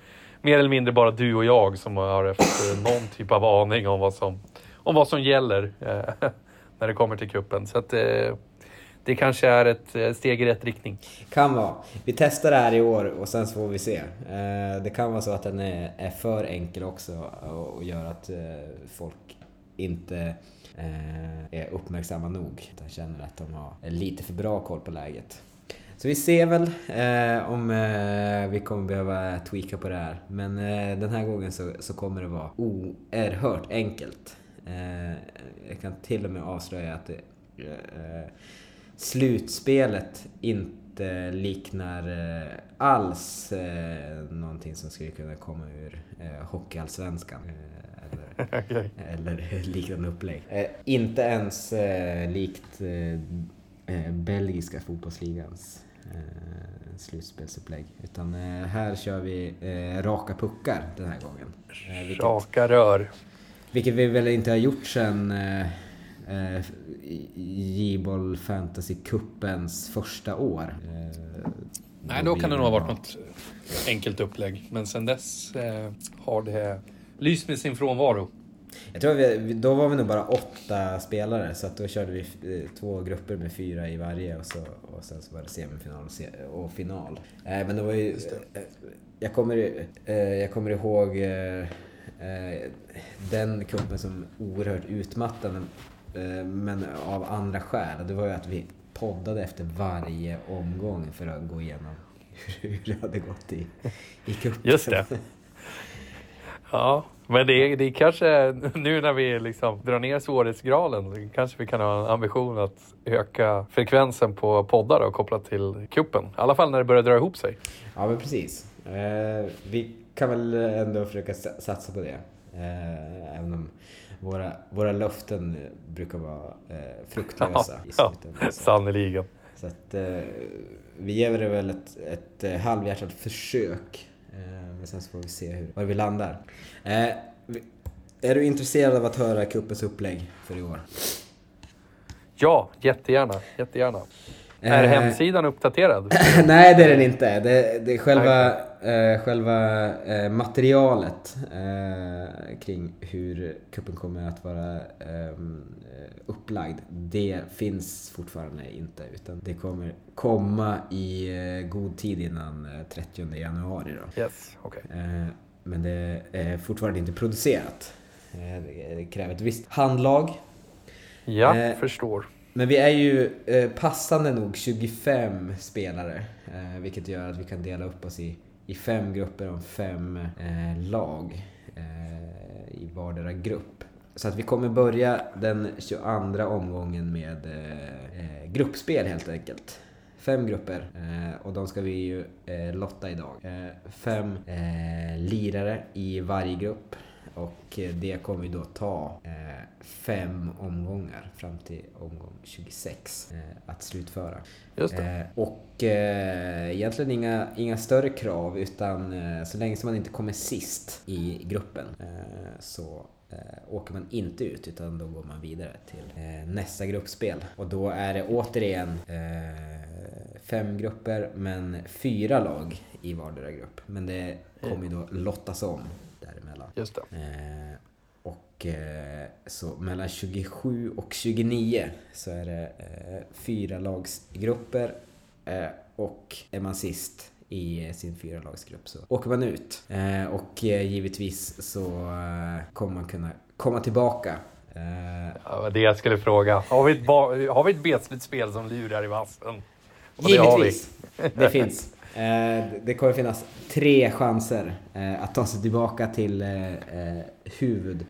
mer eller mindre bara du och jag som har haft eh, någon typ av aning om vad som, om vad som gäller eh, när det kommer till kuppen. Så att, eh, det kanske är ett steg i rätt riktning. Kan vara. Vi testar det här i år och sen så får vi se. Eh, det kan vara så att den är, är för enkel också och, och gör att eh, folk inte eh, är uppmärksamma nog. Utan känner att de har lite för bra koll på läget. Så vi ser väl eh, om eh, vi kommer behöva tweaka på det här. Men eh, den här gången så, så kommer det vara oerhört enkelt. Eh, jag kan till och med avslöja att eh, slutspelet inte liknar eh, alls eh, någonting som skulle kunna komma ur eh, Hockeyallsvenskan. Eh, eller, Okej. eller liknande upplägg. Eh, inte ens eh, likt belgiska fotbollsligans eh, slutspelsupplägg. Utan här kör vi raka puckar den här gången. Raka rör. Vilket vi väl inte har gjort sen eh, eh, J-boll Fantasy Cupens första år. Eh, Nej, då kan det nog ha varit något enkelt upplägg. Men sen dess eh, har det lyst med sin frånvaro. Jag tror vi, då var vi nog bara åtta spelare så att då körde vi eh, två grupper med fyra i varje och, så, och sen så var det semifinal och, final. Eh, men det var ju... Eh, jag, kommer, eh, jag kommer ihåg eh, den kuppen som oerhört utmattande eh, men av andra skäl. Det var ju att vi poddade efter varje omgång för att gå igenom hur det hade gått i, i cupen. Just det. Ja, men det, är- det är kanske nu när vi liksom drar ner svårighetsgraden kanske vi kan ha en ambition att öka frekvensen på poddar och kopplat till kuppen. I alla fall när det börjar dra ihop sig. Ja, men precis. Eh, vi kan väl ändå försöka sa- satsa på det. Eh, även om våra, våra löften brukar vara eh, fruktlösa Ja, sannerligen. så att eh, vi ger det väl ett, ett eh, halvhjärtat försök. Eh, men sen så får vi se hur, var vi landar. Eh, är du intresserad av att höra cupens upplägg för i år? Ja, jättegärna. jättegärna. Är Eh, hemsidan uppdaterad? Nej, det är den inte. Det, det är själva, eh, själva eh, materialet eh, kring hur kuppen kommer att vara ehm, eh, upplagd. Det finns fortfarande inte. Utan det kommer komma i eh, god tid innan eh, 30 januari. Då. Yes. Eh, men det är fortfarande inte producerat. Eh, det, kräver ett visst handlag. Ja, Eh, förstår. Men vi är ju eh, passande nog 25 spelare. Eh, vilket gör att vi kan dela upp oss i, i fem grupper om fem eh, lag eh, i vardera grupp. Så att vi kommer börja den 22 omgången med eh, eh, gruppspel helt enkelt. Fem grupper eh, och de ska vi ju eh, lotta idag. Eh, fem eh, lirare i varje grupp och eh, det kommer vi då ta eh, fem omgångar fram till omgång 26 eh, att slutföra. Just. Eh, och eh, egentligen inga, inga större krav utan eh, så länge som man inte kommer sist i gruppen eh, så åker man inte ut utan då går man vidare till nästa gruppspel. Och då är det återigen fem grupper men fyra lag i vardera grupp. Men det kommer ju då lottas om. Just det. Eh, och eh, så mellan 27 och 29 så är det eh, fyra lagsgrupper eh, och är man sist i eh, sin fyralagsgrupp så åker man ut. Eh, och eh, givetvis så eh, kommer man kunna komma tillbaka. Eh, Ja, det var det jag skulle fråga. Har vi ett, ba- har vi ett B-slutspel som lurar i vassen? Och det har vi. givetvis! Det finns. Eh, det kommer finnas tre chanser eh, att ta sig tillbaka till eh, huvud,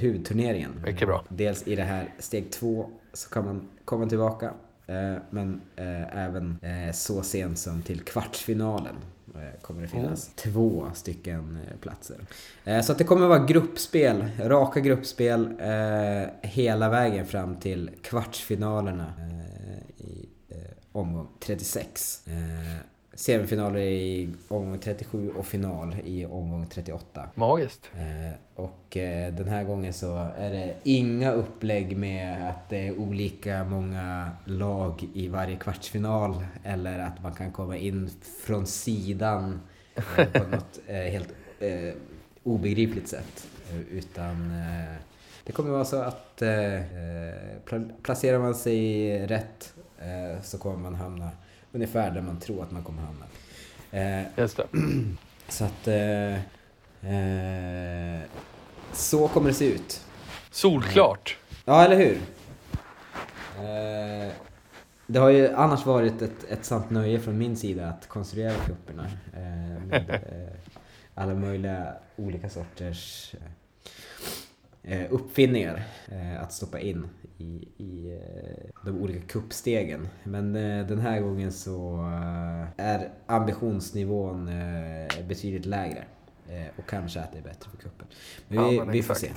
huvudturneringen. Mycket bra. Dels i det här steg två så kan man komma tillbaka. Men även så sent som till kvartsfinalen kommer det finnas två stycken platser. Så att det kommer vara gruppspel, raka gruppspel hela vägen fram till kvartsfinalerna i omgång 36. Semifinaler i omgång 37 och final i omgång 38. Magiskt. Eh, och eh, den här gången så är det inga upplägg med att det är olika många lag i varje kvartsfinal eller att man kan komma in från sidan eh, på något eh, helt eh, obegripligt sätt. Eh, Utan det kommer vara så att pla- placerar man sig rätt så kommer man hamna ungefär där man tror att man kommer hamna. Eh, Just det. så att... Eh, eh, så kommer det se ut. Solklart. Ja, eller hur? Eh, det har ju annars varit ett, ett sant nöje från min sida att konstruera kupperna. Eh, med eh, alla möjliga olika sorters eh, uppfinningar eh, att stoppa in i, i eh, de olika kuppstegen. Men eh, den här gången så eh, är ambitionsnivån eh, betydligt lägre. Eh, och kanske att det är bättre för kuppen. Men Ja, vi, men vi får se.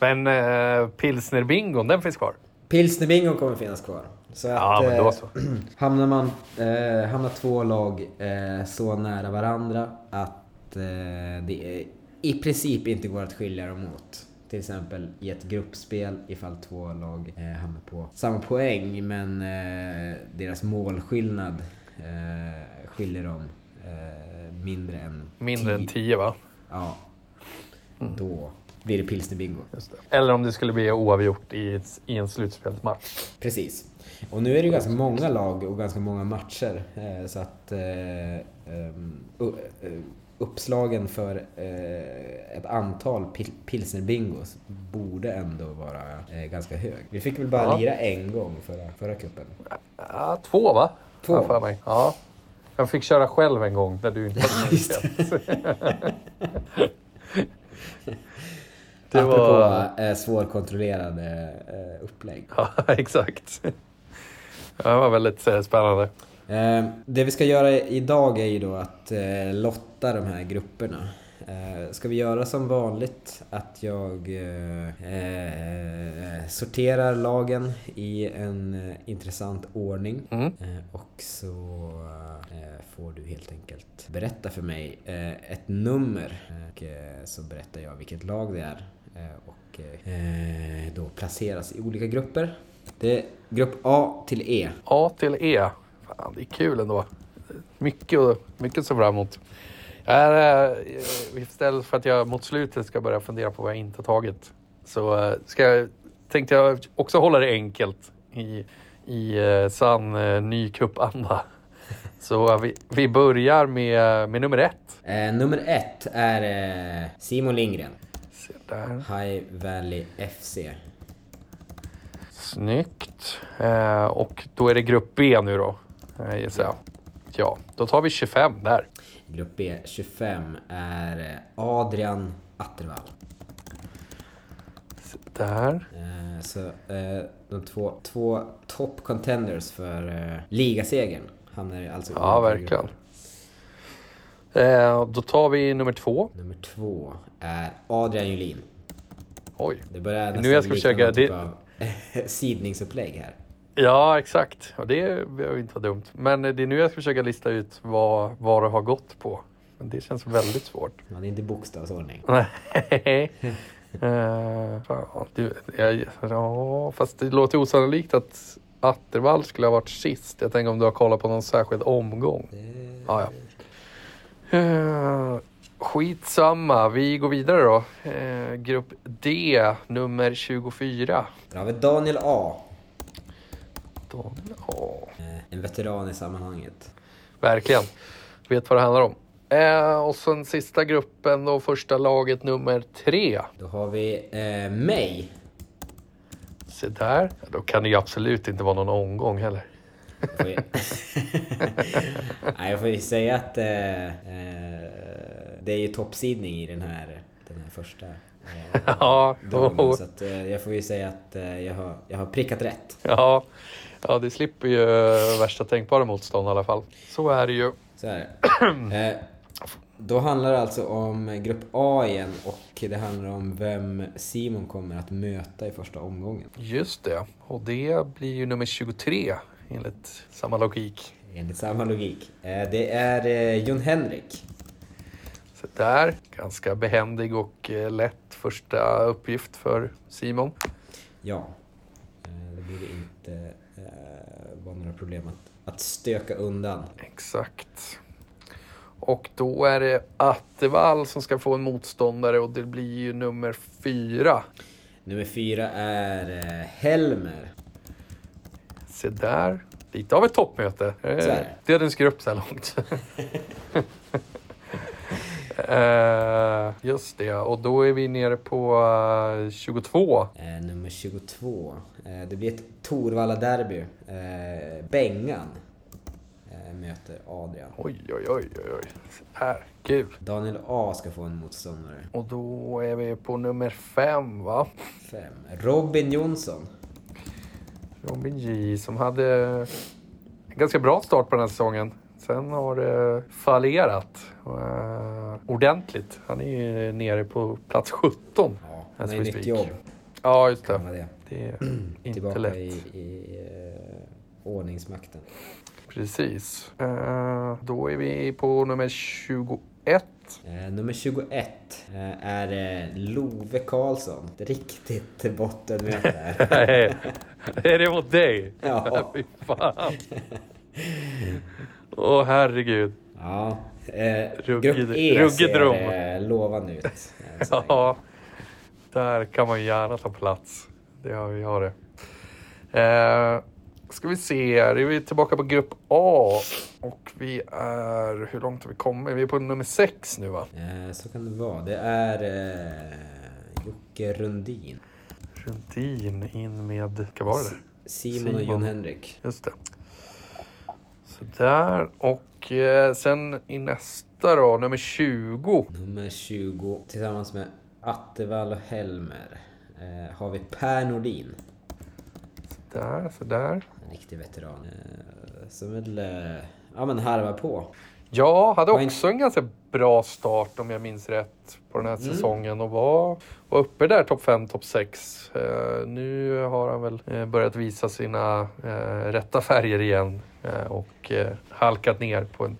Men eh, pilsnerbingon, den finns kvar. Pilsnerbingon kommer finnas kvar. Så att, Ja, men då eh, så. hamnar man, eh, hamnar två lag eh, så nära varandra att eh, det i princip inte går att skilja dem åt. Till exempel i ett gruppspel ifall två lag eh, hamnar på samma poäng men eh, deras målskillnad eh, skiljer dem eh, mindre än Mindre än tio. 10 va? Ja. Mm. Då blir det pilsnerbingo. Eller om det skulle bli oavgjort i, ett- i en slutspelsmatch. Precis. Och nu är det ju ganska många lag och ganska många matcher. Eh, så att eh, ehm, eh, uppslagen för eh, ett antal pil- pilsnerbingos borde ändå vara eh, ganska hög. Vi fick väl bara Ja. lira en gång förra, förra cupen. Ja, två va? Två. För mig. Ja. Jag fick köra själv en gång där du inte hade möjlighet. Det Apropå var... eh, svårkontrollerade eh, upplägg. Ja, exakt. Det var väldigt eh, spännande. Eh, det vi ska göra idag är ju då att eh, lotta de här grupperna. Eh, ska vi göra som vanligt att jag eh, sorterar lagen i en intressant ordning. Mm. Och så får du helt enkelt berätta för mig ett nummer. Och så berättar jag vilket lag det är. Och då placeras i olika grupper. Det är grupp A till E. A till E. Fan, det är kul ändå. Mycket, mycket att se fram emot. Är, eh, Istället för att jag mot slutet ska börja fundera på vad jag inte tagit så eh, ska jag, tänkte jag också hålla det enkelt i, i eh, sann eh, ny cup-anda. Så vi, vi börjar med, med nummer ett. Eh, nummer ett är eh, Simon Lindgren, Se där. High Valley FC. Snyggt. Eh, och då är det grupp B nu då, gissar jag. Ja, då tar vi 25 där. Grupp B 25 är eh, Adrian Attervall. Där. Eh, så eh, de två, två top contenders för ligasegern hamnar alltså Ja, verkligen. Eh, då tar vi nummer två. Nummer två är Adrian Julin. Oj. Det börjar nästan nu jag ska försöka... Typ det... av sidningsupplägg här. Ja, exakt. Och det behöver inte vara dumt. Men det är nu jag ska försöka lista ut vad, vad det har gått på. Men det känns väldigt svårt. Det är inte bokstavsordning. Nej. uh, du, jag, ja, fast det låter osannolikt att Attervall skulle ha varit sist. Jag tänker om du har kollat på någon särskild omgång. Det... Ja, ja. Uh, skitsamma, vi går vidare då. Uh, grupp D, nummer 24. Där har vi Daniel A. Daniel A. En veteran i sammanhanget. Verkligen. Vet vad det handlar om. Eh, och sen sista gruppen då, första laget nummer tre. Då har vi eh, mig. Se där. Då kan det ju absolut inte vara någon omgång heller. Nej, jag får ju säga att eh, eh, det är ju toppsidning i den här, den här första eh, ja, dagen. Så att, eh, jag får ju säga att eh, jag, har, jag har prickat rätt. Ja, ja det slipper ju värsta tänkbara motstånd i alla fall. Så är det ju. Så är det. Eh, då handlar det alltså om Grupp A igen och det handlar om vem Simon kommer att möta i första omgången. Just det, och det blir ju nummer 23 enligt samma logik. Enligt samma logik. Eh, det är eh, Jon Henrik. Så där, ganska behändig och eh, lätt första uppgift för Simon. Ja, det borde inte vara några problem att, att stöka undan. Exakt. Och då är det Attevall som ska få en motståndare och det blir ju nummer fyra. Nummer fyra är eh, Helmer. Se där. Lite av ett toppmöte. Dödens grupp så här långt. Uh, just det, och då är vi nere på uh, 22. Uh, nummer 22. det blir ett Torvalla-derby. Bengan möter Adrian. Oj, oj, oj, oj, oj. Här, kul. Daniel A ska få en motståndare. Och då är vi på nummer fem, va? Fem. Robin Jonsson. Robin J som hade en ganska bra start på den här säsongen. Sen har det fallerat uh, ordentligt. Han är ju nere på plats 17. Ja, han är nytt jobb. Ja, just det. Det. det är inte Tillbaka lätt. i, i uh, ordningsmakten. Precis. Uh, då är vi på nummer 21. Uh, nummer 21 uh, är Love Karlsson. Ett riktigt bottenmöte. är det mot dig? Ja. Fy fan. Åh oh, herregud. Ja. Eh, ruggig, grupp E ruggig ser dröm. lovande ut. ja. Där kan man gärna ta plats. Det har vi har det. Eh, ska vi se här, är vi tillbaka på grupp A. Och vi är, hur långt har vi kommit? Vi är på nummer sex nu va? Eh, så kan det vara. Det är eh, Jocke Rundin. Rundin in med, vilka var det? Simon, Simon och Jon Henrik. Just det. Sådär, och eh, sen i nästa då, nummer 20. Nummer 20, tillsammans med Attevall och Helmer, eh, har vi Per Nordin. Sådär, sådär riktig veteran. Eh, som väl eh, ja, men harvar på. Ja, hade också en ganska bra start om jag minns rätt på den här mm. säsongen och var, var uppe där topp 5, topp 6. Uh, nu har han väl uh, börjat visa sina uh, rätta färger igen och halkat ner på en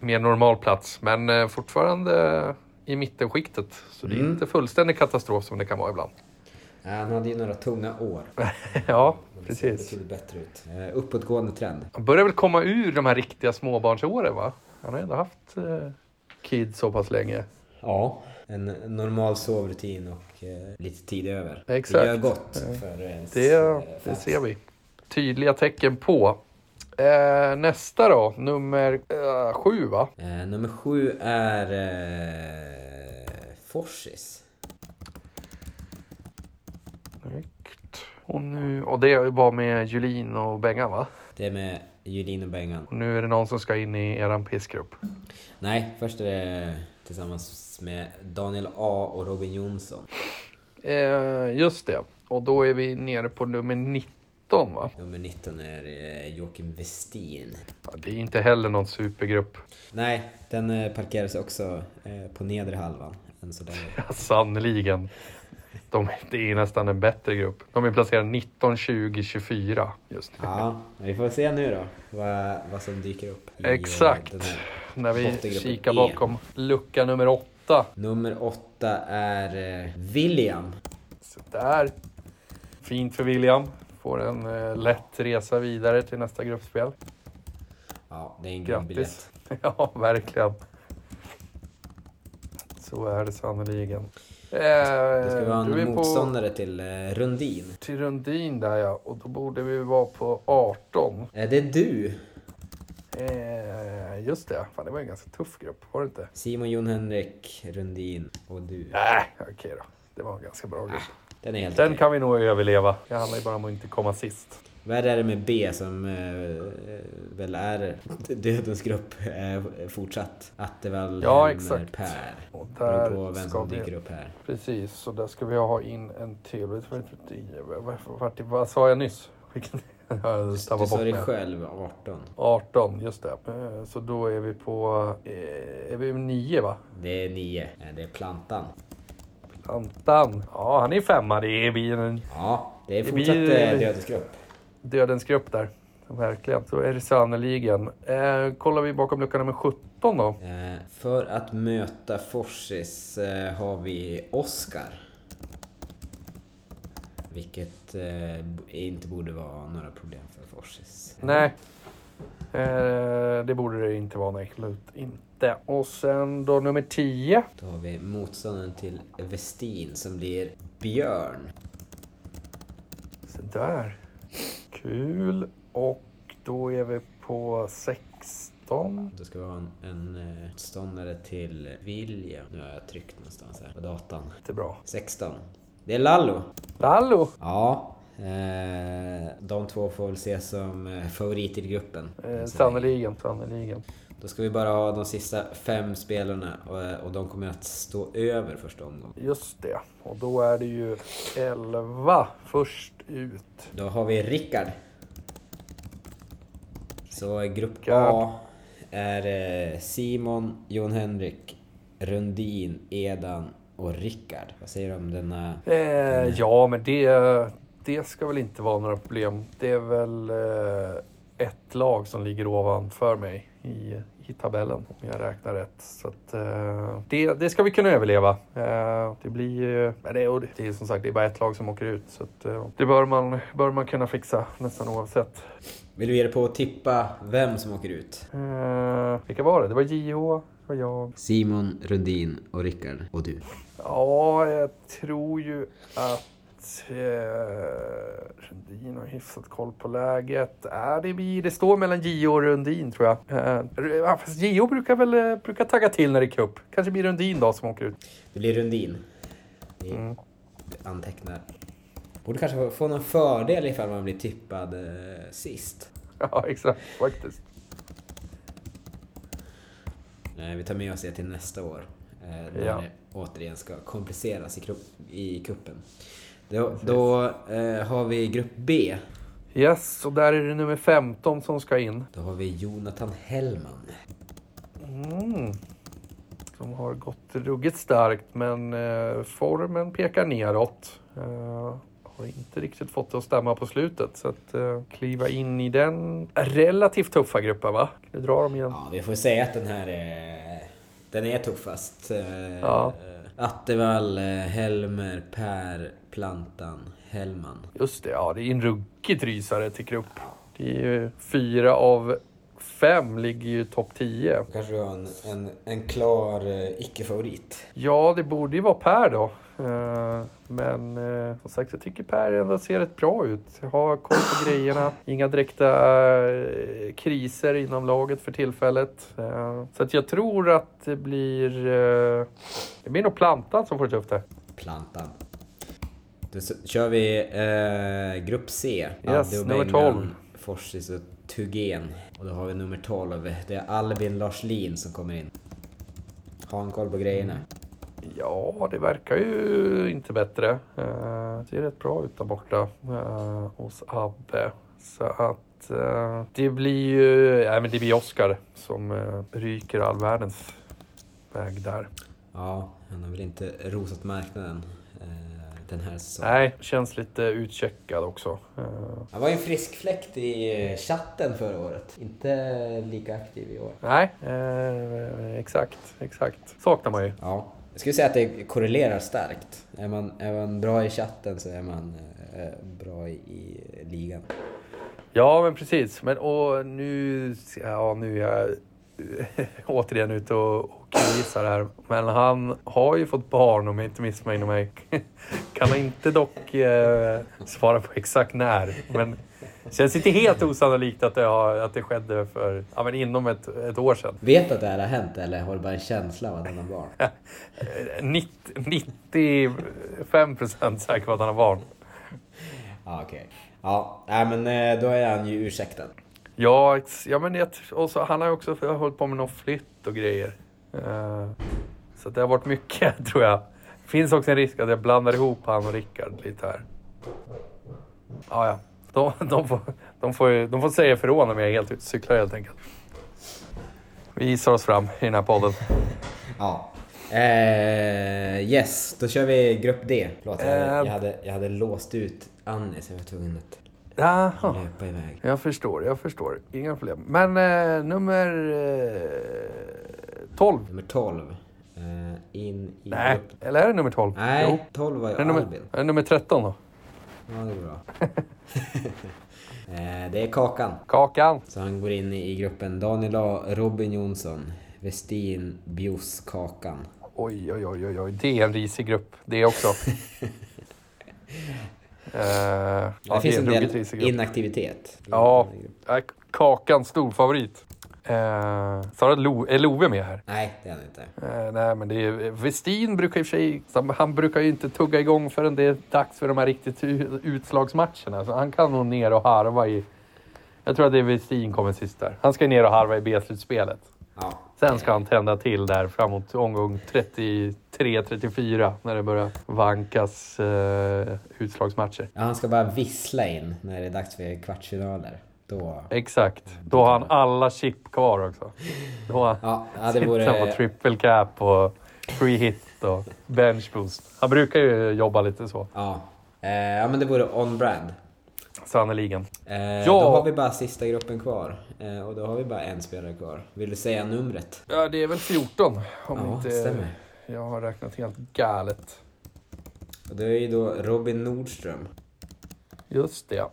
mer normal plats. Men fortfarande i mittenskiktet. Så det är mm. inte fullständig katastrof som det kan vara ibland. Han hade ju några tunga år. ja, precis. Det betydligt bättre ut. Eh, uppåtgående trend. Han börjar väl komma ur de här riktiga småbarnsåren va? Han har ändå haft eh, kids så pass länge. Ja, en normal sovrutin och eh, lite tid över. Exakt. Det gör gott för ens Det, eh, det ser vi. Tydliga tecken på. Eh, nästa då, nummer eh, sju va? Eh, nummer sju är eh, Forsis. Och, nu, och det var med Julin och Bengan va? Det är med Julin och Bengan. Och nu är det någon som ska in i eran pissgrupp? Nej, först är det tillsammans med Daniel A och Robin Jonsson. Eh, just det. Och då är vi nere på nummer 19 va? Nummer 19 är eh, Joakim Westin. Det är inte heller någon supergrupp. Nej, den eh, parkeras också eh, på nedre halvan. Ja, sannerligen. De, det är nästan en bättre grupp. De är placerade 19, 20, 24 just nu. Ja, vi får se nu då vad, vad som dyker upp. eh, Exakt. När vi kikar E. bakom lucka nummer 8. Nummer åtta är eh, William. Så där. Fint för William. Får en eh, lätt resa vidare till nästa gruppspel. Ja, det är en grundbiljett. Grattis. Ja, verkligen. Så är det sannerligen. Eh, Det ska vara du är en på- motståndare till eh, Rundin. till Rundin där ja. Och då borde vi vara på 18. Är det du? Eh, just det. Fan, det var en ganska tuff grupp. Var det inte? Simon, Jon Henrik, Rundin och du. Nej, okej då. Det var en ganska bra grupp. Den är helt Den okej. kan vi nog överleva. Det handlar ju bara om att inte komma sist. Vad är det med B som eh, väl är dödens grupp eh, fortsatt? Attevall, Ja, exakt. Per. Och där på vem som vi- dyker upp här. Precis, så där ska vi ha in en till. Vad- sa jag nyss? Vilken? Du sa mig. själv 18. 18, just det. Eh, Så då är vi på... eh, Är vi 9 va? Det är 9. Det är plantan. Plantan. Ja, han är femma. Det blir en Ja, det är Det fortsatt eh, dödens grupp. Dödens grupp där. Verkligen. Så är det sannerligen. Eh, kollar vi bakom lucka nummer 17 då. Eh, för att möta Forsis eh, har vi Oscar. Vilket eh, inte borde vara några problem för Forsis. Nej. Eh, det borde det inte vara. Nej, absolut inte. Och sen då nummer 10. Då har vi motståndaren till Westin som blir Björn. Så där. Kul. Och då är vi på 16. Då ska vi ha en, en eh, motståndare till William. Nu har jag tryckt någonstans här på datan. Inte bra. 16. Det är Lallo. Lallo! Ja. Eh, de två får väl ses som eh, favoriter i gruppen. Eh, sannerligen, sannerligen. Då ska vi bara ha de sista fem spelarna och, och de kommer att stå över första omgången. Just det. Och då är det ju 11 först ut. Då har vi Rickard. Så grupp. A är eh, Simon, Jon Henrik, Rundin, Edan och Rickard. Vad säger du om denna? Eh, ja, men det, det ska väl inte vara några problem. Det är väl eh, ett lag som ligger ovanför mig i, i tabellen om jag räknar rätt. Så att, eh, det, det ska vi kunna överleva. Eh, det blir men Det, det, det är som sagt det är bara ett lag som åker ut. Så att, eh, det bör man, bör man kunna fixa nästan oavsett. Vill du ge dig på att tippa vem som åker ut? Eh, vilka var det? Det var JH, det var jag. Simon, Rundin och Rickard. Och du. Ja, jag tror ju att eh, Rundin har hyfsat koll på läget. Äh, det, blir, det står mellan Gio och Rundin tror jag. Eh, fast Gio brukar väl eh, brukar tagga till när det är cup. Kanske blir Rundin då som åker ut. Det blir Rundin. Vi Mm. antecknar. Borde kanske få- någon fördel ifall man blir tippad eh, sist. Ja, exakt faktiskt. Vi tar med oss det till nästa år. Eh, när Ja. det återigen ska kompliceras i, i kuppen. Då, då eh, har vi grupp B. Yes, och där är det nummer 15 som ska in. Då har vi Jonathan Hellman. Mm. Som har gått ruggigt starkt men eh, formen pekar neråt. Eh, har inte riktigt fått det att stämma på slutet. Så att eh, kliva in i den relativt tuffa gruppen va? Kan du dra dem igen? Ja, vi får säga att den här är, den är tuffast. Eh, Ja. Attevall, eh, Helmer, Per, Plantan, Hellman. Just det, ja det är en ruggigt rysare till grupp. Det är ju fyra av fem ligger ju topp 10. Då kanske du har en, en, en klar eh, icke-favorit. Ja, det borde ju vara Per då. Eh, Men eh, som sagt, jag tycker Per ändå ser rätt bra ut. Har koll på grejerna. Inga direkta eh, kriser inom laget för tillfället. Så att jag tror att det blir... Det blir nog Plantan som får det tufft där. Plantan. Då kör vi eh, grupp C. Yes, Adde nummer Bengan, 12. Forsis och Tugén. Och då har vi nummer 12. Det är Albin Larslin som kommer in. Har han koll på grejerna? Ja, det verkar ju inte bättre. Eh, Det ser rätt bra ut där borta eh, hos Abbe. Så att eh, det blir ju... Ja, men det blir Oscar som eh, ryker all världens väg där. Ja, han har väl inte rosat marknaden. Eh, den här säsongen. Nej, känns lite utcheckad också. Eh, Han var ju en frisk fläkt i eh, chatten förra året. Inte lika aktiv i år. nej, eh, exakt, exakt. Saknar man ju. Ja. Jag skulle säga att det korrelerar starkt. Är man, är man bra i chatten så är man eh, bra i, i ligan. Ja, men precis. Men och nu, ja, nu är jag återigen ute och, och killgissar här. Men han har ju fått barn om jag inte missminner mig. Kan inte dock eh, svara på exakt när. Men känns inte helt osannolikt att det, har, att det skedde för, ja, men inom ett, ett år sedan. Vet du att det här har hänt eller har du bara en känsla av att han har barn? Eh, 90, 95 procent säker på att han har barn. Ja, okej. Ja, nej, men eh, då är han ju ursäktad. Ja, ja men jag, och så, han har ju också hållit på med någon flytt och grejer. Eh, så det har varit mycket tror jag. Finns också en risk att jag blandar ihop han och Rickard lite här. Ja, ja. De, de, får, de, får, de får säga ifrån om jag är helt ute cyklar helt enkelt. Vi gissar oss fram i den här podden. Ja. Eh, yes, då kör vi grupp D. Förlåt, jag hade, Eh. jag hade, jag hade låst ut Annie så jag var tvungen att Jaha, löpa iväg. jag förstår, jag förstår. Inga problem. Men eh, nummer eh, 12. Nummer 12. Eh, in i Nej, grupp... eller är det nummer 12? Nej, Jo. 12 var ju det nummer, Albin. är det nummer 13 då? Ja, det är bra. eh, det är Kakan. Kakan. Så han går in i gruppen Daniel A, Robin Jonsson, Westin, Bjus, Kakan. Oj, oj, oj, oj. Det är en risig grupp. Det också. Ja, det finns är en del inaktivitet. Ja. Kakan, stor favorit. Eh, sa du att Lo, är Love med här? Nej, det är han inte. Eh, nej, men det är... Westin brukar i och för sig... Han brukar ju inte tugga igång förrän det är dags för de här riktigt utslagsmatcherna. Så han kan nog ner och harva i... Jag tror att det är Westin kommer sist där. Han ska ner och harva i B-slutspelet. Ja. Sen ska han tända till där framåt omgång 33-34 när det börjar vankas eh, utslagsmatcher. ja, han ska bara vissla in när det är dags för kvartsfinaler. Då... Exakt. Då har han alla chip kvar också. Då har han Ja, ja det sitter vore... han på triple cap och free hit och bench boost. Han brukar ju jobba lite så, Ja. Eh, ja, men det vore on-brand. sannerligen. Eh, Ja. Då har vi bara sista gruppen kvar. Eh, och då har vi bara en spelare kvar. Vill du säga numret? Ja, det är väl 14 om ja, inte stämmer. jag har räknat helt galet. Och det är ju då Robin Nordström. Just det.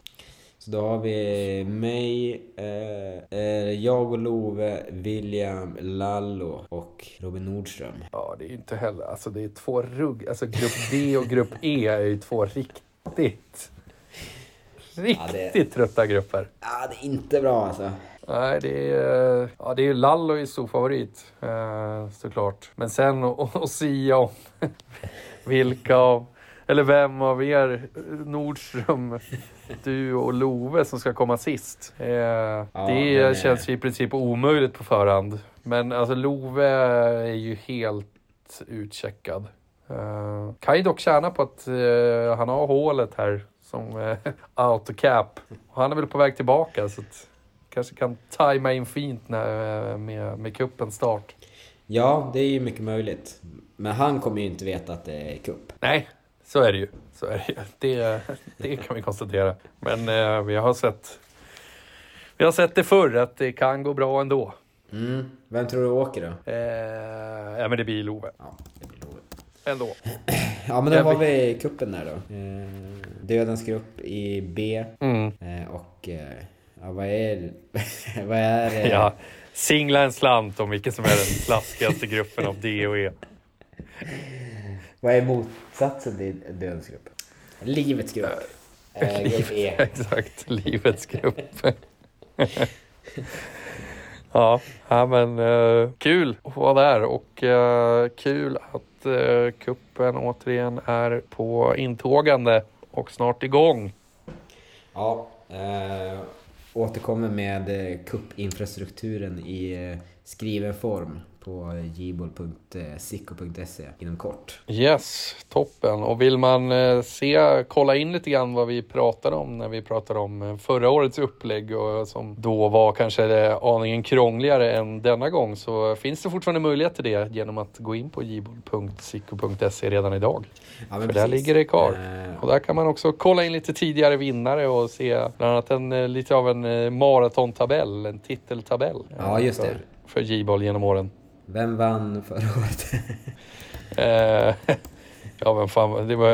Så då har vi mig, eh, eh, jag och Love, William, Lallo och Robin Nordström. Ja, det är ju inte heller... Alltså det är två rugg... Alltså grupp D och grupp E är ju två riktigt... Riktigt det- trötta grupper. Ja, det är inte bra alltså. Nej, det är... Ja, det är ju Lallo är stor favorit, eh, såklart. Men sen att sia om vilka av... Eller vem av er, Nordström, du och Love, som ska komma sist. Eh, det den är- känns ju i princip omöjligt på förhand. Men alltså Love är ju helt utcheckad. Uh, kan ju dock tjäna på att eh, han har hålet här som uh, autocap. Och han är väl på väg tillbaka så att kanske kan tajma in fint när, med, med kuppens start. Ja, det är ju mycket möjligt. Men han kommer ju inte veta att det är cup. Nej, så är det ju. Så är det, ju. det, det kan vi konstatera. Men eh, vi har sett vi har sett det förr att det kan gå bra ändå. Mm. Vem tror du åker då? Eh, ja, men det blir Love Ja, det blir Love. ändå. Ja, men då har vi kuppen där då. Eh, dödens grupp i B. Mm. Eh, och... Eh, ja, vad är... vad är det? Ja, singla en slant om vilken som är den slaskigaste gruppen av D och E. Vad är motsatsen till dödens grupp? Livets grupp. Eh, grupp E. Exakt, livets grupp. ja, ja, men eh, kul att vara där och eh, kul att uh, kuppen återigen är på intågande och snart igång. Ja, eh, återkommer med kuppinfrastrukturen i skriven form på jibol.sicko.se inom kort. Yes, toppen. Och vill man eh, se, kolla in lite grann vad vi pratade om när vi pratade om eh, förra årets upplägg och som då var kanske aningen krångligare än denna gång så finns det fortfarande möjlighet till det genom att gå in på jibol.sicko.se redan idag. Ja, För där precis. ligger det kvar. Eh, Och där kan man också kolla in lite tidigare vinnare och se bland annat en, eh, lite av en eh, maratontabell, en titeltabell. eh, Ja, just det. För J-boll genom åren. Vem vann förra året? Eh, ja, men fan, det var,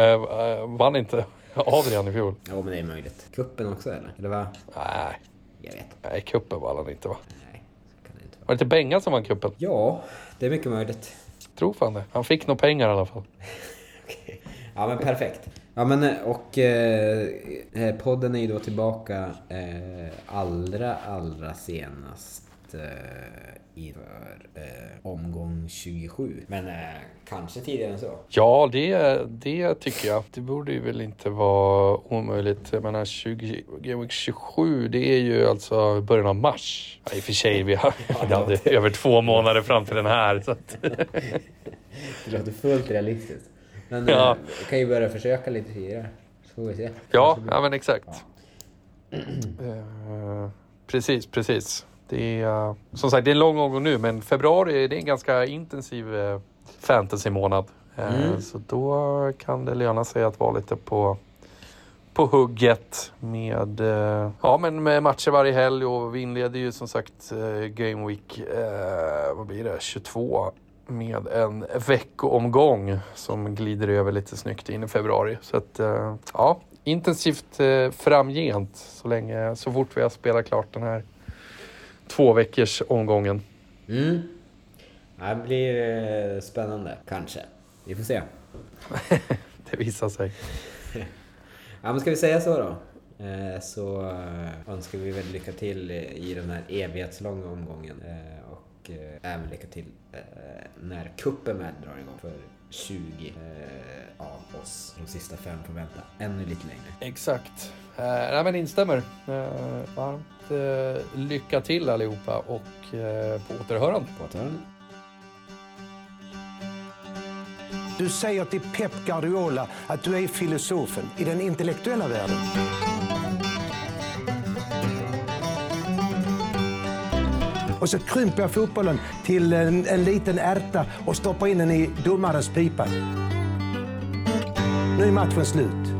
eh, vann inte Adrian i fjol? Jo, men det är möjligt. Kuppen också eller? Eller vad? Nej, Jag vet. nej kuppen vann han inte va? Nej, så kan det inte vara. Var det inte Bengan som vann kuppen? Ja, det är mycket möjligt. Tror fan det. Han fick nog pengar i alla fall. Okej. Ja men perfekt. Ja men eh, och eh, podden är ju då tillbaka eh, allra allra senast eh, inför eh, omgång 27. Men eh, kanske tidigare än så. Ja, det, det tycker jag. Det borde ju väl inte vara omöjligt. Jag menar 20, Game Week 27, det är ju alltså början av mars. Ja, I och för sig, vi har, vi hade över två månader fram till den här. Så att, Det låter fullt realistiskt. Men Ja. eh, kan ju börja försöka lite tidigare. Så får vi se. ja, ja, men exakt. Eh, precis, precis. Det är, eh, som sagt, det är en lång omgång nu, men februari det är en ganska intensiv eh, fantasy-månad. Eh, Mm. Så då kan det löna sig att vara lite på, på hugget med, ja, men med matcher varje helg och vi inleder ju som sagt Game Week, eh, vad blir det, 22 med en veckoomgång som glider över lite snyggt in i februari. Så att, ja, intensivt framgent så länge, så fort vi har spelat klart den här två veckors omgången. Mm. Det blir eh, spännande. Kanske. Vi får se. Det visar sig. Ja men ska vi säga så då? Eh, Så eh, önskar vi väl lycka till i den här evighetslånga omgången. Och även lycka till när kuppen väl drar igång för 20 eh, av oss. De sista fem får vänta ännu lite längre. Exakt. Nej, men instämmer. Varmt lycka till allihopa och eh, på återhörande. På återhörande. Du säger till Pep Guardiola att du är filosofen i den intellektuella världen. Och så krymper jag fotbollen till en, en liten ärta och stoppar in den i domarens pipa. Nu är matchen slut.